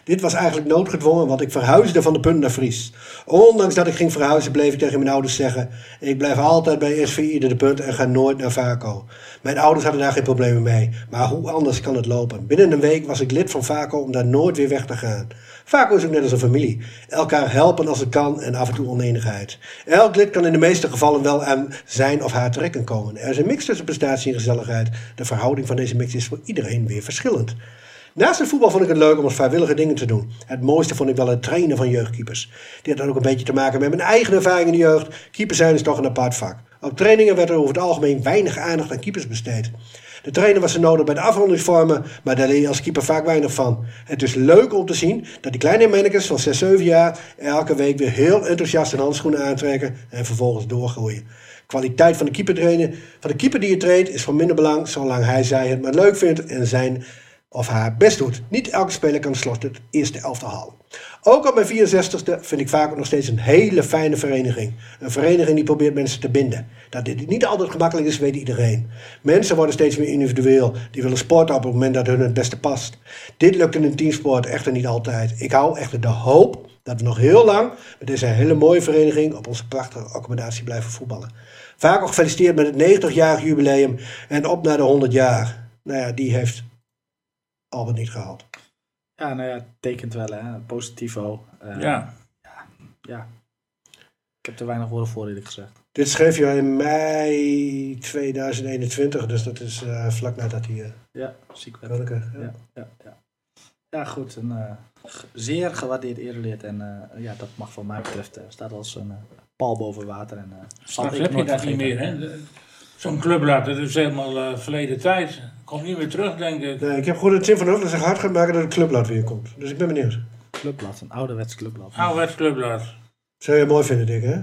[SPEAKER 4] Dit was eigenlijk noodgedwongen, want ik verhuisde van de punt naar Fries. Ondanks dat ik ging verhuizen, bleef ik tegen mijn ouders zeggen... ik blijf altijd bij SVI de punt en ga nooit naar Vaco. Mijn ouders hadden daar geen problemen mee, maar hoe anders kan het lopen? Binnen een week was ik lid van Vaco om daar nooit weer weg te gaan. Vaco is ook net als een familie. Elkaar helpen als het kan en af en toe oneenigheid. Elk lid kan in de meeste gevallen wel aan zijn of haar trekken komen. Er is een mix tussen prestatie en gezelligheid. De verhouding van deze mix is voor iedereen weer verschillend. Naast het voetbal vond ik het leuk om als vrijwillige dingen te doen. Het mooiste vond ik wel het trainen van jeugdkeepers. Dit had ook een beetje te maken met mijn eigen ervaring in de jeugd. Keeper zijn is toch een apart vak. Op trainingen werd er over het algemeen weinig aandacht aan keepers besteed. De trainer was er nodig bij de afrondingsvormen, maar daar leer je als keeper vaak weinig van. Het is leuk om te zien dat die kleine mannetjes van 6, 7 jaar elke week weer heel enthousiast hun handschoenen aantrekken en vervolgens doorgroeien. Kwaliteit van de keeper trainen, van de keeper die je traint is van minder belang, zolang hij zij het maar leuk vindt en zijn of haar best doet. Niet elke speler kan slot het eerste elftal halen. Ook op mijn 64ste vind ik vaak nog steeds een hele fijne vereniging. Een vereniging die probeert mensen te binden. Dat dit niet altijd gemakkelijk is, weet iedereen. Mensen worden steeds meer individueel. Die willen sporten op het moment dat hun het beste past. Dit lukt in een teamsport echter niet altijd. Ik hou echter de hoop dat we nog heel lang met deze hele mooie vereniging op onze prachtige accommodatie blijven voetballen. Vaak ook gefeliciteerd met het 90-jarig jubileum en op naar de 100 jaar. Nou ja, die heeft Albert niet gehaald.
[SPEAKER 1] Ja, nou ja, het tekent wel, hè. Positivo. Eh,
[SPEAKER 3] Ja.
[SPEAKER 1] ja. Ik heb er weinig woorden voor, eerlijk gezegd.
[SPEAKER 4] Dit schreef je in mei 2021, dus dat is eh, vlak nadat hij uh,
[SPEAKER 1] Ja, ziek werd.
[SPEAKER 4] eh, ja.
[SPEAKER 1] Ja, ja, ja. ja, goed. Een eh, zeer gewaardeerd erelid. En eh, ja, dat mag wat mij betreft eh, staat als een eh, paal boven water. En, eh, zal
[SPEAKER 3] Straks
[SPEAKER 1] ik
[SPEAKER 3] heb je
[SPEAKER 1] nooit
[SPEAKER 3] dat niet meer, hè? Zo'n clubblad, dat is helemaal eh, verleden tijd. Komt niet meer terug, denk ik.
[SPEAKER 4] Nee, ik heb gewoon het Tim van Heuvel zich hard gaat maken dat het clubblad weer komt. Dus ik ben benieuwd.
[SPEAKER 1] Clubblad, een ouderwets clubblad.
[SPEAKER 3] Ouderwets clubblad.
[SPEAKER 4] Zou je mooi vinden, Dick, hè?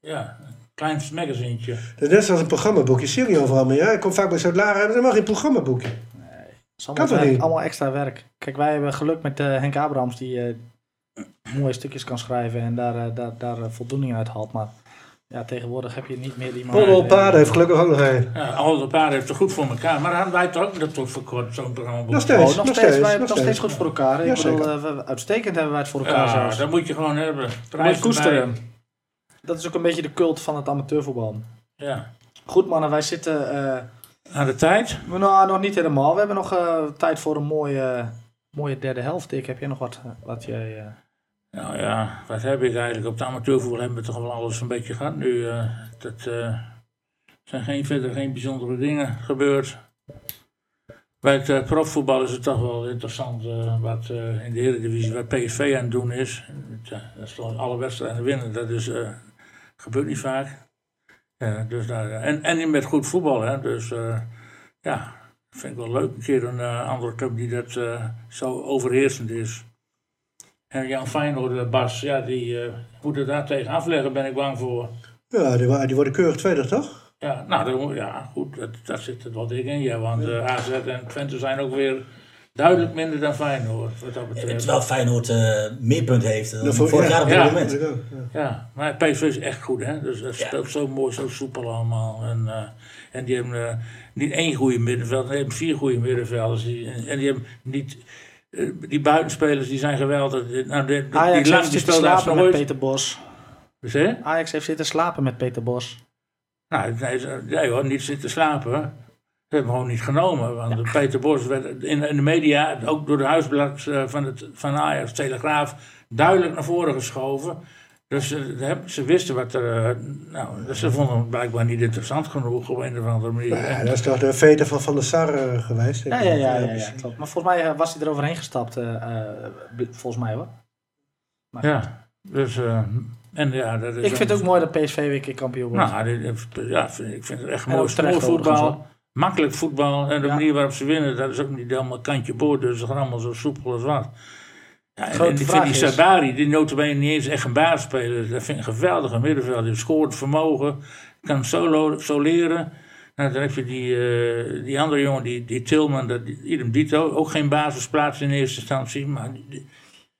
[SPEAKER 3] Ja, een klein magazientje.
[SPEAKER 4] Dat is net zoals een programmaboekje. Zie je niet overal meer. Ja? Ik kom vaak bij Zuid-Lara, hebben ze helemaal geen programmaboekje.
[SPEAKER 1] Het is allemaal,
[SPEAKER 4] Kan
[SPEAKER 1] werk,
[SPEAKER 4] niet?
[SPEAKER 1] allemaal extra werk. Kijk, wij hebben geluk met eh, Henk Abrahams die eh, mooie stukjes kan schrijven en daar, eh, daar, daar eh, voldoening uit haalt. Maar ja, tegenwoordig heb je niet meer die man.
[SPEAKER 4] Paarden heeft gelukkig ook nog een.
[SPEAKER 3] Ja, paarden heeft het goed voor elkaar. Maar hadden wij toch ook dat tot voor kort zo'n programma.
[SPEAKER 4] Nog steeds,
[SPEAKER 1] Oh, nog,
[SPEAKER 4] nog
[SPEAKER 1] steeds,
[SPEAKER 4] steeds.
[SPEAKER 1] wij hebben
[SPEAKER 4] nog
[SPEAKER 1] het nog steeds goed voor elkaar.
[SPEAKER 4] Ja,
[SPEAKER 1] ik bedoel,
[SPEAKER 4] zeker.
[SPEAKER 1] eh, we- uitstekend hebben wij het voor elkaar
[SPEAKER 3] Ja,
[SPEAKER 1] zelfs.
[SPEAKER 3] dat moet je gewoon hebben.
[SPEAKER 1] Dat moet je
[SPEAKER 3] Prijs
[SPEAKER 1] koesteren. Dat is ook een beetje de cult van het amateurvoetbal.
[SPEAKER 3] Ja.
[SPEAKER 1] Goed mannen, wij zitten eh,
[SPEAKER 3] Aan de tijd.
[SPEAKER 1] nou, nog niet helemaal. We hebben nog eh, tijd voor een mooie, mooie derde helft. Ik heb jij nog wat, eh, wat jij...
[SPEAKER 3] Nou ja, wat heb ik eigenlijk? Op de amateurvoetbal hebben we toch wel alles een beetje gehad nu. eh dat eh, zijn geen, verder geen bijzondere dingen gebeurd. Bij het eh, profvoetbal is het toch wel interessant wat in de Eredivisie, wat PSV aan het doen is. Dat is toch alle wedstrijden winnen, dat is, gebeurt niet vaak. Dus daar, en, en met goed voetbal, hè. Dus ja, vind ik wel leuk. Een keer een andere club die dat zo overheersend is. En Jan Feyenoord, eh, Bas, ja, die eh moeten daar tegen afleggen, ben ik bang voor.
[SPEAKER 4] Ja, die, die worden keurig tweede, toch?
[SPEAKER 3] Ja, nou, dan- ja goed, dat, daar zit er wel dik in, ja. Want eh, AZ en Twente zijn ook weer duidelijk minder dan Feyenoord, wat dat betreft.
[SPEAKER 2] Terwijl Feyenoord eh, meer punten heeft dan vorig
[SPEAKER 4] ja.
[SPEAKER 2] jaar op dit
[SPEAKER 3] Ja.
[SPEAKER 2] moment.
[SPEAKER 4] Ja.
[SPEAKER 3] Ja, maar PSV is echt goed, hè. Dus dat
[SPEAKER 2] Ja.
[SPEAKER 3] speelt zo mooi, zo soepel allemaal. En, eh, en die hebben niet één goede middenveld, die hebben vier goede middenvelders. Die, en, en die hebben niet... eh, die buitenspelers die zijn geweldig. Nou, de, de-
[SPEAKER 1] Ajax
[SPEAKER 3] die
[SPEAKER 1] heeft
[SPEAKER 3] Lang
[SPEAKER 1] zitten slapen met. Peter Bos.
[SPEAKER 3] Dus, hè?
[SPEAKER 1] Ajax heeft zitten slapen met Peter Bos.
[SPEAKER 3] Nou, nee, nee hoor, niet zitten slapen. Ze hebben hem gewoon niet genomen. Want Peter Bos werd in, in de media, ook door de huisblad eh, van, het, van Ajax, Telegraaf, duidelijk naar voren geschoven. Dus eh, ze wisten wat er. eh, nou, dus ze vonden hem blijkbaar niet interessant genoeg op een of andere manier.
[SPEAKER 4] Ja, dat is toch de vete van Van der Sar eh, geweest?
[SPEAKER 1] Ja, ja, ja, ja, klopt. Maar volgens mij was hij er overheen gestapt. volgens mij hoor. Maar
[SPEAKER 3] Ja, dus. en ja, dat is
[SPEAKER 1] Ik vind het ook mooi dat PSV weer keer kampioen wordt.
[SPEAKER 3] Nou, ja, ik vind het echt mooi, mooi voetbal. Makkelijk voetbal. En de manier waarop ze winnen, dat is ook niet helemaal kantje boord. Dus ze gaan allemaal zo soepel als wat. Ja, en, en ik vind die Sabari, die notabene niet eens echt een basisspeler. Dat vind ik een geweldige middenvelder. Die scoort vermogen, kan solo, soleren. Nou, dan heb je die, eh, die andere jongen, die, die Tilman, dat, idem dito. Ook geen basisplaats in eerste instantie. Maar die,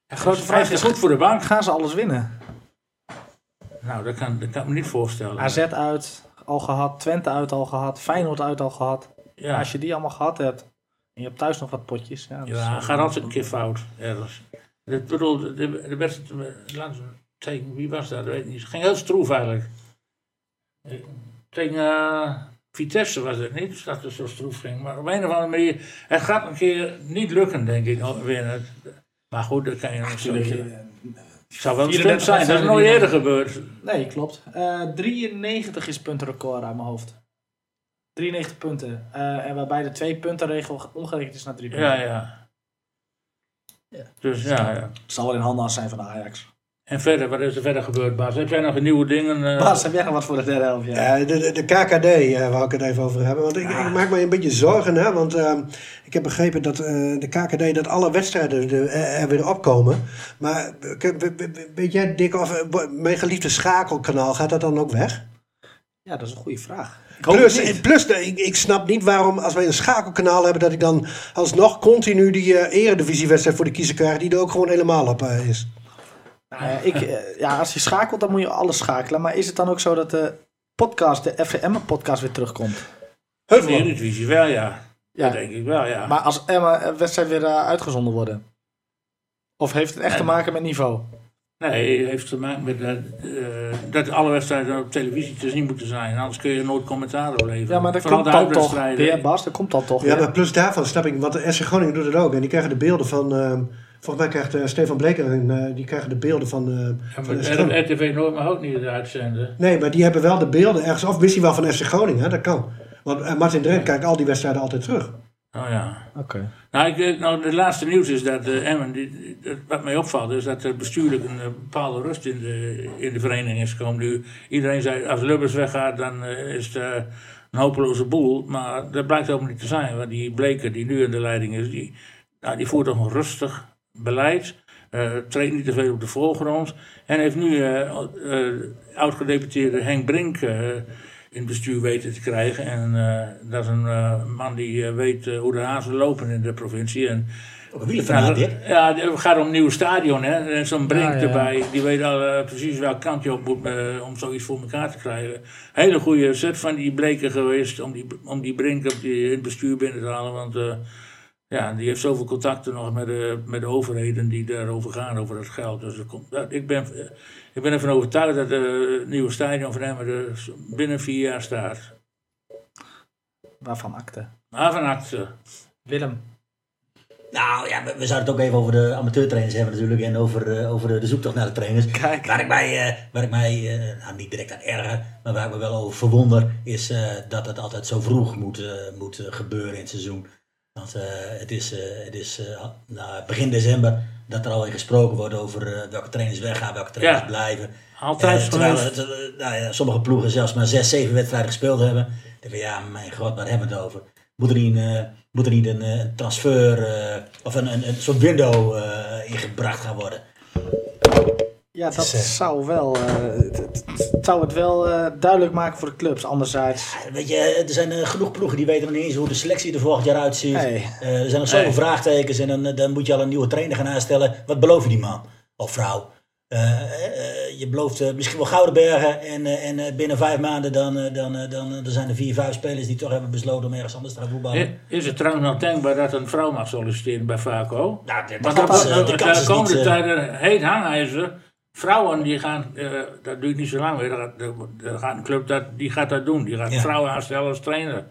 [SPEAKER 1] Ja, grote vraag is,
[SPEAKER 3] goed voor de bank.
[SPEAKER 1] gaan ze alles winnen?
[SPEAKER 3] Nou, dat kan, dat kan ik me niet voorstellen.
[SPEAKER 1] AZ uit al gehad, Twente uit al gehad, Feyenoord uit al gehad.
[SPEAKER 3] ja.
[SPEAKER 1] Als je die allemaal gehad hebt en je hebt thuis nog wat potjes. Ja,
[SPEAKER 3] Ja, gaat altijd een keer fout ergens. Ik bedoel, de, de, de wedstrijd, laten we tegen, wie was dat? Dat weet ik niet. Het ging heel stroef eigenlijk. Eh, Tegen eh, Vitesse was het niet, dat het zo stroef ging. Maar op een of andere manier, het gaat een keer niet lukken, denk ik. Winnen. Maar goed, dat kan je nog zo
[SPEAKER 1] eh,
[SPEAKER 3] Het zou wel een
[SPEAKER 1] 34
[SPEAKER 3] stunt zijn, dat is nooit eerder gebeurd.
[SPEAKER 1] Nee, klopt. Eh 93 is puntenrecord uit mijn hoofd. 93 punten. Eh, en waarbij de twee puntenregel omgerekend is naar drie punten.
[SPEAKER 3] Ja, ja. Dus ja, ja.
[SPEAKER 1] Het zal wel in handen zijn van de Ajax.
[SPEAKER 3] En verder, wat is er verder gebeurd, Bas? Heb jij nog nieuwe dingen? eh?
[SPEAKER 1] Bas, heb jij nog wat voor de derde helft? Ja.
[SPEAKER 4] De, de, de KKD eh, wou ik het even over hebben. Want ik, ik maak me een beetje zorgen. Hè, want ehm, ik heb begrepen dat eh, de KKD, dat alle wedstrijden er, er weer opkomen. Maar weet jij, Dick, of mijn geliefde schakelkanaal, gaat dat dan ook weg?
[SPEAKER 1] Ja, dat is een goede vraag.
[SPEAKER 4] Plus, plus ik, ik snap niet waarom, als wij een schakelkanaal hebben, dat ik dan alsnog continu die eh eredivisiewedstrijd voor de kiezer krijg, die er ook gewoon helemaal op eh, is.
[SPEAKER 1] Nou ja, ik, eh, ja, als je schakelt, dan moet je alles schakelen. Maar is het dan ook zo dat de podcast, de FVM-podcast weer terugkomt?
[SPEAKER 3] In de Eredivisie wel, ja.
[SPEAKER 1] Ja.
[SPEAKER 3] Dat denk ik wel, ja.
[SPEAKER 1] Maar als Emma een wedstrijd weer uitgezonden worden? Of heeft het echt te maken met niveau?
[SPEAKER 3] Nee, het heeft te maken met dat, eh, dat alle wedstrijden op televisie te zien moeten zijn. Anders kun je nooit commentaar leveren.
[SPEAKER 1] Ja, maar dat
[SPEAKER 3] Vooral
[SPEAKER 1] komt dan toch. Ja, Bas, dat komt dan toch.
[SPEAKER 4] Ja, maar plus daarvan snap ik, want de SC Groningen doet het ook. En die krijgen de beelden van, ehm, volgens mij krijgt eh, Stefan Bleker, en, eh, die krijgen de beelden van, eh,
[SPEAKER 3] Ja, maar. RTV Noord mag ook niet uitzenden.
[SPEAKER 4] Nee, maar die hebben wel de beelden ergens, of misschien wel van SC Groningen, hè, dat kan. Want eh, Martin Drent kijkt al die wedstrijden altijd terug.
[SPEAKER 3] Oh ja.
[SPEAKER 1] Oké.
[SPEAKER 3] Nou, ik, eh, nou, de laatste nieuws is dat eh, Emmen, wat mij opvalt, is dat er bestuurlijk een eh, bepaalde rust in de, in de vereniging is gekomen. Nu, iedereen zei, als Lubbers weggaat, dan is het een hopeloze boel. Maar dat blijkt helemaal niet te zijn. Want die Bleker, die nu in de leiding is, die, nou, die voert toch een rustig beleid. treedt niet te veel op de voorgrond. En heeft nu oud-gedeputeerde Henk Brink in het bestuur weten te krijgen. En eh, dat is een eh, man die eh, weet hoe de hazen lopen in de provincie. En,
[SPEAKER 2] wielerfanaat,
[SPEAKER 3] ja,
[SPEAKER 2] dit.
[SPEAKER 3] ja, het gaat om een nieuw stadion. Hè? En zo'n Brink
[SPEAKER 1] Ja, ja.
[SPEAKER 3] erbij, die weet al precies welk kant je op moet eh, om zoiets voor elkaar te krijgen. Hele goede set van die bleken geweest om die, om die Brink op die, in het bestuur binnen te halen. Want eh, ja, die heeft zoveel contacten nog met de, met de overheden die daarover gaan, over het geld. Dus er komt, dat- ik, ben, eh, ik ben ervan overtuigd dat het nieuwe stadion van hem er binnen vier jaar staat.
[SPEAKER 1] Waarvan akte?
[SPEAKER 3] Maar van acte.
[SPEAKER 1] Willem.
[SPEAKER 2] Nou ja, we, we zouden het ook even over de amateurtrainers hebben natuurlijk. En over, eh, over de, de zoektocht naar de trainers.
[SPEAKER 1] Kijk.
[SPEAKER 2] Waar ik mij, eh, waar ik mij eh, nou, niet direct aan erger, maar waar ik me wel over verwonder, is eh, dat het altijd zo vroeg moet, moet gebeuren in het seizoen. Want eh, het is, eh, het is eh, begin december dat er alweer gesproken wordt over welke trainers weggaan, welke trainers
[SPEAKER 3] Ja.
[SPEAKER 2] blijven.
[SPEAKER 3] Altijd
[SPEAKER 2] terwijl het, nou ja, sommige ploegen zelfs maar zes, zeven wedstrijden gespeeld hebben. Dan denk ja, mijn god, waar hebben we het over? Moet er niet, moet er niet een transfer of een, een, een soort window ingebracht gaan worden?
[SPEAKER 1] Ja, dat
[SPEAKER 2] is, eh,
[SPEAKER 1] zou wel. eh, het, het- het zou het wel eh, duidelijk maken voor de clubs. Anderzijds.
[SPEAKER 2] Weet je, er zijn eh, genoeg ploegen die weten nog niet eens hoe de selectie er volgend jaar uitziet. Eh, er zijn nog zoveel vraagtekens en dan, eh, dan moet je al een nieuwe trainer gaan aanstellen. Wat beloof je die man of vrouw? Eh, eh, je belooft eh, misschien wel gouden bergen en, eh, en eh, binnen vijf maanden dan, eh, dan, eh, dan, eh, dan zijn er vier, vijf spelers die toch hebben besloten om ergens anders te gaan voetballen.
[SPEAKER 3] Is het trouwens nog denkbaar dat een vrouw mag solliciteren bij Vaco?
[SPEAKER 2] Nou, de, de eh, de
[SPEAKER 3] de,
[SPEAKER 2] kans is
[SPEAKER 3] komende
[SPEAKER 2] eh,
[SPEAKER 3] tijden heet hangijzer. Vrouwen die gaan, eh, dat duurt niet zo lang meer, er gaat, er- er gaat een club dat, die gaat dat doen. Die gaat
[SPEAKER 2] Ja.
[SPEAKER 3] vrouwen aanstellen als trainer.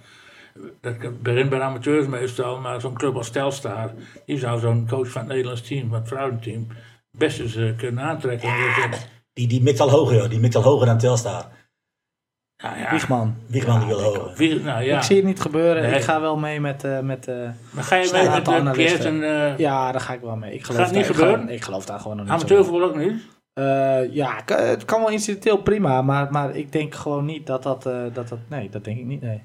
[SPEAKER 3] Dat begint bij amateurs meestal, maar zo'n club als Telstar, die zou zo'n coach van het Nederlands team, van het vrouwenteam, best eens eh, kunnen aantrekken. Dat-
[SPEAKER 2] die, die mikt al hoger, joh. Die mikt al hoger dan Telstar.
[SPEAKER 3] Nou ja,
[SPEAKER 1] Wiegman.
[SPEAKER 2] Wiegman die wil hoger.
[SPEAKER 3] nou ja.
[SPEAKER 1] Ik zie het niet gebeuren.
[SPEAKER 3] Nee.
[SPEAKER 1] Ik ga wel mee met. eh, met eh,
[SPEAKER 3] Maar ga je
[SPEAKER 1] Een
[SPEAKER 3] mee met. Piet en eh
[SPEAKER 1] ja, daar ga ik wel mee. Ik geloof
[SPEAKER 3] Gaat niet
[SPEAKER 1] daar, ik
[SPEAKER 3] gebeuren?
[SPEAKER 1] geloof- Ik geloof daar gewoon nog niet.
[SPEAKER 3] amateurvoetbal ook niet?
[SPEAKER 1] Eh, ja, het kan wel incidenteel prima, maar, maar ik denk gewoon niet dat dat, eh, dat dat. Nee, dat denk ik niet. Nee.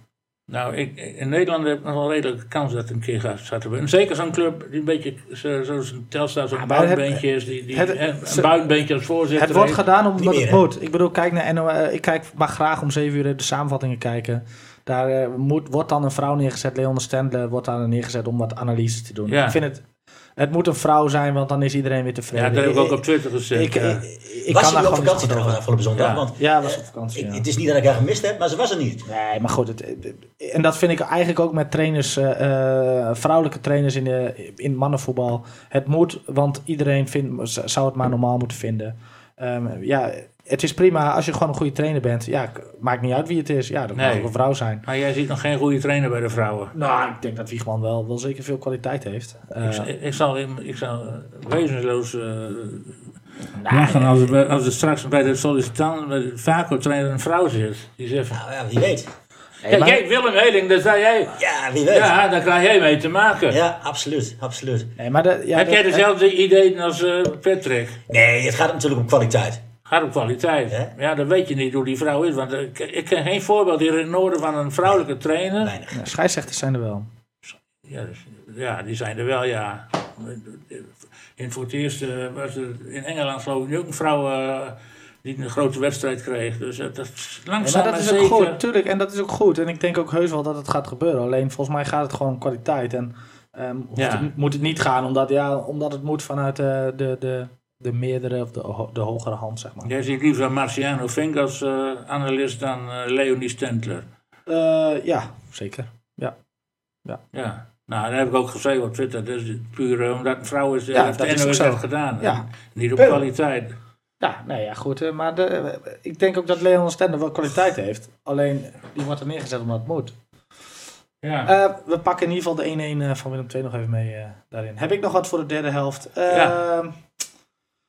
[SPEAKER 3] Nou, ik, in Nederland heb ik nog wel redelijk kans dat het een keer gaat, gaat gebeuren. En zeker zo'n club die een beetje zo- zoals een Telstar, zo'n
[SPEAKER 1] Ja, maar
[SPEAKER 3] buitenbeentje is, die, die,
[SPEAKER 1] het-
[SPEAKER 3] een buitenbeentje als voorzitter
[SPEAKER 1] Het wordt
[SPEAKER 3] heeft.
[SPEAKER 1] gedaan omdat het moet. Ik bedoel, kijk naar NO, eh, ik kijk, mag graag om 7 uur de samenvattingen kijken. Daar moet, wordt dan een vrouw neergezet, Leon Stendler wordt daar neergezet om wat analyses te doen.
[SPEAKER 3] Ja.
[SPEAKER 1] Ik vind het, het moet een vrouw zijn, want dan is iedereen weer tevreden.
[SPEAKER 3] Ja, dat heb ik ook op Twitter gezegd.
[SPEAKER 1] ik,
[SPEAKER 3] ja.
[SPEAKER 1] ik, ik
[SPEAKER 2] was
[SPEAKER 1] kan daar
[SPEAKER 2] op vakantie trouwens
[SPEAKER 1] over.
[SPEAKER 2] afgelopen zondag?
[SPEAKER 3] Ja.
[SPEAKER 2] Want
[SPEAKER 1] Ja, was op vakantie.
[SPEAKER 2] ik,
[SPEAKER 1] ja.
[SPEAKER 2] het is niet dat ik haar gemist heb, maar ze was er niet.
[SPEAKER 1] Nee, maar goed. Het, en dat vind ik eigenlijk ook met trainers, eh, eh, vrouwelijke trainers in, de, in mannenvoetbal. Het moet, want iedereen vindt, zou het maar normaal moeten vinden. Ehm, ja, het is prima als je gewoon een goede trainer bent. Ja, maakt niet uit wie het is. Ja, dat
[SPEAKER 3] Nee.
[SPEAKER 1] mag ook een vrouw zijn.
[SPEAKER 3] Maar jij ziet nog geen goede trainer bij de vrouwen.
[SPEAKER 1] Nou, ik denk dat Wiegman wel, wel zeker veel kwaliteit heeft. Eh,
[SPEAKER 3] ik, zal- ik, zal, ik zal eh, wezenloos eh lachen als, er, als er straks bij de sollicitant, bij de Vaco-trainer een vrouw zit. Die zegt van,
[SPEAKER 2] Nou ja, wie weet.
[SPEAKER 3] ja,
[SPEAKER 1] maar-
[SPEAKER 3] jij Willem Heling, daar zei jij.
[SPEAKER 2] Ja, wie weet. Ja,
[SPEAKER 3] Ja, daar krijg jij mee te maken.
[SPEAKER 2] absoluut, absoluut.
[SPEAKER 1] nee, maar de, ja,
[SPEAKER 3] Heb jij dezelfde ideeën als eh, Patrick?
[SPEAKER 2] Nee, het gaat natuurlijk om kwaliteit.
[SPEAKER 3] Gaat om kwaliteit. Ja, dan weet je niet hoe die vrouw is. Want ik, ik ken geen voorbeeld hier in het noorden van een vrouwelijke trainer.
[SPEAKER 2] Weinig.
[SPEAKER 1] ja, scheidsrechters zijn er wel.
[SPEAKER 3] Ja, dus- ja, die zijn er wel, ja. In voor het eerst eh, was er in Engeland geloof ik ook een vrouw eh, die een grote wedstrijd kreeg. Dus eh, dat is
[SPEAKER 1] Ja,
[SPEAKER 3] langzaam
[SPEAKER 1] maar dat is ook goed, tuurlijk. En dat is ook goed. En ik denk ook heus wel dat het gaat gebeuren. Alleen volgens mij gaat het gewoon om kwaliteit. En ehm,
[SPEAKER 3] Ja.
[SPEAKER 1] het- moet het niet gaan omdat, ja, omdat het moet vanuit eh, de, de, de meerdere of de, ho- de hogere hand, zeg maar.
[SPEAKER 3] Jij ziet liever Marciano Fink als eh, analist dan eh, Leonie Stentler.
[SPEAKER 1] Eh, ja, zeker.
[SPEAKER 3] Ja. Nou, dat heb ik ook geschreven op Twitter. Dat is puur omdat een vrouw is,
[SPEAKER 1] Ja,
[SPEAKER 3] heeft
[SPEAKER 1] dat is
[SPEAKER 3] heeft gedaan.
[SPEAKER 1] Ja.
[SPEAKER 3] Niet op
[SPEAKER 4] Punt.
[SPEAKER 3] kwaliteit.
[SPEAKER 1] Ja, nee, ja, goed. maar de, ik denk ook dat Leon Stender wel kwaliteit heeft. Alleen, die wordt er neergezet omdat het moet.
[SPEAKER 3] Ja.
[SPEAKER 1] We pakken in ieder geval de 1-1 eh, van Willem II nog even mee daarin. Heb ik nog wat voor de derde helft? Eh,
[SPEAKER 3] Ja.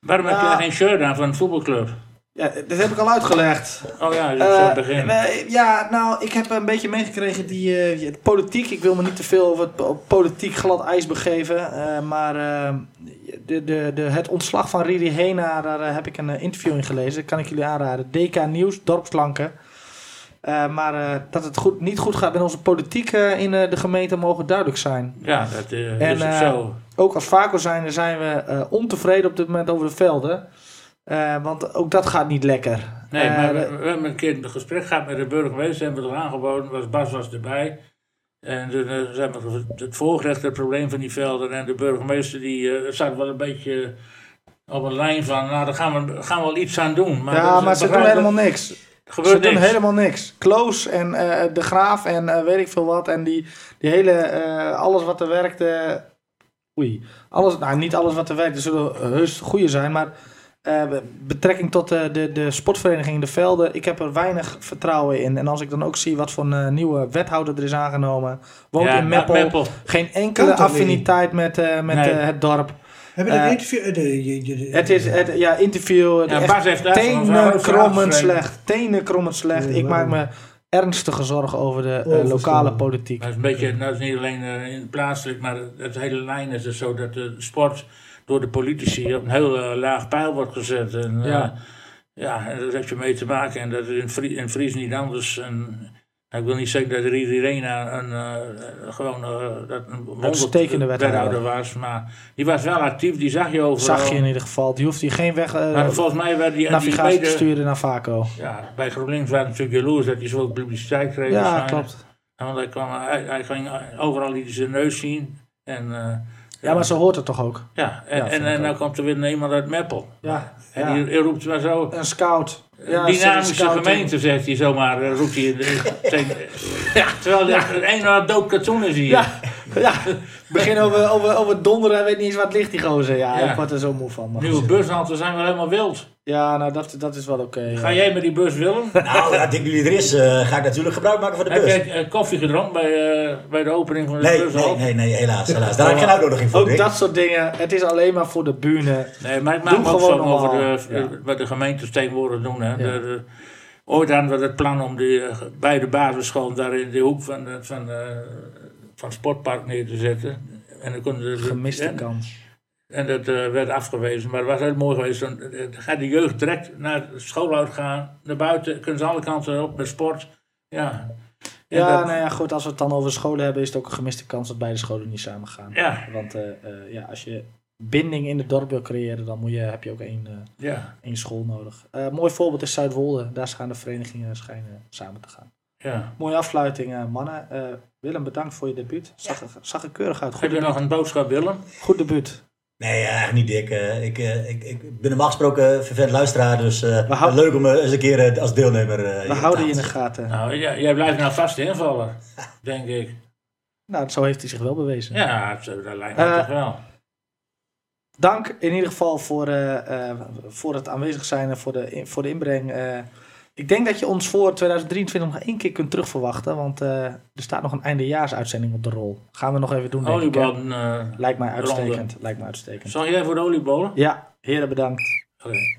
[SPEAKER 3] Waarom heb
[SPEAKER 1] ja.
[SPEAKER 3] jij geen shirt aan van een voetbalclub?
[SPEAKER 1] ja, dit heb ik al uitgelegd.
[SPEAKER 3] Oh ja, dat is
[SPEAKER 1] Eh,
[SPEAKER 3] het begin.
[SPEAKER 1] eh, ja, nou, ik heb een beetje meegekregen die eh, politiek. Ik wil me niet te veel over het po- politiek glad ijs begeven. maar de, de, de, het ontslag van Riri Hena, daar heb ik een interview in gelezen. Dat kan ik jullie aanraden. DK Nieuws, Dorpslanken. Maar dat het goed, niet goed gaat met onze politiek in de gemeente mogen duidelijk zijn.
[SPEAKER 3] Ja, dat
[SPEAKER 1] En,
[SPEAKER 3] is ook zo.
[SPEAKER 1] Ook als Vaco zijn zijn we eh, ontevreden op dit moment over de velden. Eh, want ook dat gaat niet lekker.
[SPEAKER 3] Nee,
[SPEAKER 1] Eh,
[SPEAKER 3] maar we, hebben een keer een gesprek gehad met de burgemeester. Hebben we het aangeboden. Was, Bas was erbij. En toen zijn we het voorgelegd, het probleem van die velden. En de burgemeester die zat wel een beetje op een lijn van... Nou, daar gaan we, gaan we wel iets aan doen. Maar
[SPEAKER 1] ja, maar ze doen helemaal niks.
[SPEAKER 3] Er gebeurt
[SPEAKER 1] Ze doen helemaal niks. Kloos en De Graaf en weet ik veel wat. En die, die hele, alles wat er werkt. Eh, oei. Alles, nou, niet alles wat er werkt. Er zullen heus goede zijn. Maar eh, betrekking tot de, de, de sportvereniging in de velden. Ik heb er weinig vertrouwen in. En als ik dan ook zie wat voor een eh, nieuwe wethouder er is aangenomen. Woont
[SPEAKER 3] Ja,
[SPEAKER 1] in Meppel.
[SPEAKER 3] Meppel.
[SPEAKER 1] Geen enkele
[SPEAKER 4] niet?
[SPEAKER 1] affiniteit met, eh, met
[SPEAKER 3] Nee.
[SPEAKER 1] eh, het dorp.
[SPEAKER 4] Heb je dat
[SPEAKER 1] Eh,
[SPEAKER 4] interview? eh, de-
[SPEAKER 1] Het is, het, ja, interview.
[SPEAKER 3] Ja, heeft een
[SPEAKER 1] tenen krommend slecht. Tenen krommend slecht.
[SPEAKER 4] Ja,
[SPEAKER 1] Ik maak me ernstige zorgen over de eh, lokale politiek.
[SPEAKER 3] Maar het is een beetje, dat is niet alleen eh, in het plaatselijk, maar het hele lijn is dus zo dat de sport door de politici op een heel eh, laag pijl wordt gezet. En, eh,
[SPEAKER 1] Ja.
[SPEAKER 3] ja, en daar heb je mee te maken. En dat is in, Frie, in Fries niet anders. En Ik wil niet zeggen dat iedereen een, een, gewoon uh, dat een
[SPEAKER 1] uitstekende
[SPEAKER 3] wethouder was, maar die was wel actief, die zag je overal.
[SPEAKER 1] Zag je in ieder geval, die hoeft hier geen weg, uh,
[SPEAKER 3] maar volgens mij werd die
[SPEAKER 1] navigatie te sturen naar Vaco.
[SPEAKER 3] Ja, bij GroenLinks waren natuurlijk jaloers dat hij zoveel publiciteit kreeg.
[SPEAKER 1] Ja, klopt.
[SPEAKER 3] Want hij, kwam, hij, hij ging overal liet zijn neus zien en... Uh,
[SPEAKER 1] ja, maar ze hoort het toch ook?
[SPEAKER 3] Ja, en, ja, en, en nou komt er weer iemand uit Meppel.
[SPEAKER 1] Ja.
[SPEAKER 3] En die, die roept maar zo...
[SPEAKER 1] Een scout.
[SPEAKER 3] Ja, dynamische gemeente, zegt hij zomaar, uh, roept hij. ja, terwijl er een ene dood katoen is hier.
[SPEAKER 1] Ja, ja. begin over, over, over donderen, weet niet eens wat ligt die gozer. Ja, ja, ik word er zo moe van.
[SPEAKER 3] Nieuwe bushalte zijn wel helemaal wild.
[SPEAKER 1] Ja, nou dat, dat is wel oké. Okay,
[SPEAKER 3] ga jij met die bus, Willem?
[SPEAKER 2] nou, ja, dik jullie er is, uh, ga ik natuurlijk gebruik maken van de bus.
[SPEAKER 3] Heb jij uh, koffie gedronken bij, uh, bij de opening van de
[SPEAKER 2] nee,
[SPEAKER 3] bushalte?
[SPEAKER 2] Nee, nee, nee, helaas. helaas. Daar heb ik geen uitnodiging voor.
[SPEAKER 1] Ook dat soort dingen, het is alleen maar voor de bühne.
[SPEAKER 3] Nee, maar ik maak me ook zo over de, ja. wat de gemeentes tegenwoordig doen. Hè. Ja. De, de, ooit hadden we het plan om die, bij de basisschool daar in de hoek van, van, van het sportpark neer te zetten. En dan konden de,
[SPEAKER 1] Gemiste en, kans.
[SPEAKER 3] En dat uh, werd afgewezen. Maar het was heel mooi geweest. Dan gaat de jeugd direct naar school uitgaan. Naar buiten kunnen ze alle kanten op met sport. Ja. En
[SPEAKER 1] ja,
[SPEAKER 3] dat,
[SPEAKER 1] nou ja, goed. Als we het dan over scholen hebben, is het ook een gemiste kans dat beide scholen niet samen gaan.
[SPEAKER 3] Ja.
[SPEAKER 1] Want uh, uh, ja, als je binding in het dorp wil creëren, dan moet je, heb je ook één,
[SPEAKER 3] ja.
[SPEAKER 1] één school nodig. mooi voorbeeld is Zuidwolde. Daar gaan de verenigingen schijnen samen te gaan.
[SPEAKER 3] Ja.
[SPEAKER 1] Mooie afsluiting, mannen. Willem, bedankt voor je debuut. Zag, er, zag er keurig uit. Goed
[SPEAKER 3] Heb je nog een boodschap, Willem?
[SPEAKER 1] Goed debuut.
[SPEAKER 2] Nee, eigenlijk niet dik. Uh, ik, uh, ik, ik ben normaal gesproken vervent luisteraar, dus uh, leuk om eens een keer als deelnemer.
[SPEAKER 1] We houden je in de gaten.
[SPEAKER 3] Nou, jij, jij blijft nou vast invallen, denk ik.
[SPEAKER 1] Nou, zo heeft hij zich wel bewezen.
[SPEAKER 3] Ja, zo, dat lijkt me toch wel.
[SPEAKER 1] Dank in ieder geval voor, voor het aanwezig zijn en voor de, voor de inbreng. Ik denk dat je ons voor 2023 nog één keer kunt terugverwachten. Want er staat nog een eindejaarsuitzending op de rol. Gaan we nog even doen.
[SPEAKER 3] Oliebollen.
[SPEAKER 1] Lijkt mij uitstekend. Lijkt mij uitstekend.
[SPEAKER 3] Zal jij voor de oliebollen?
[SPEAKER 1] Ja, heren bedankt.
[SPEAKER 3] Oké. Okay.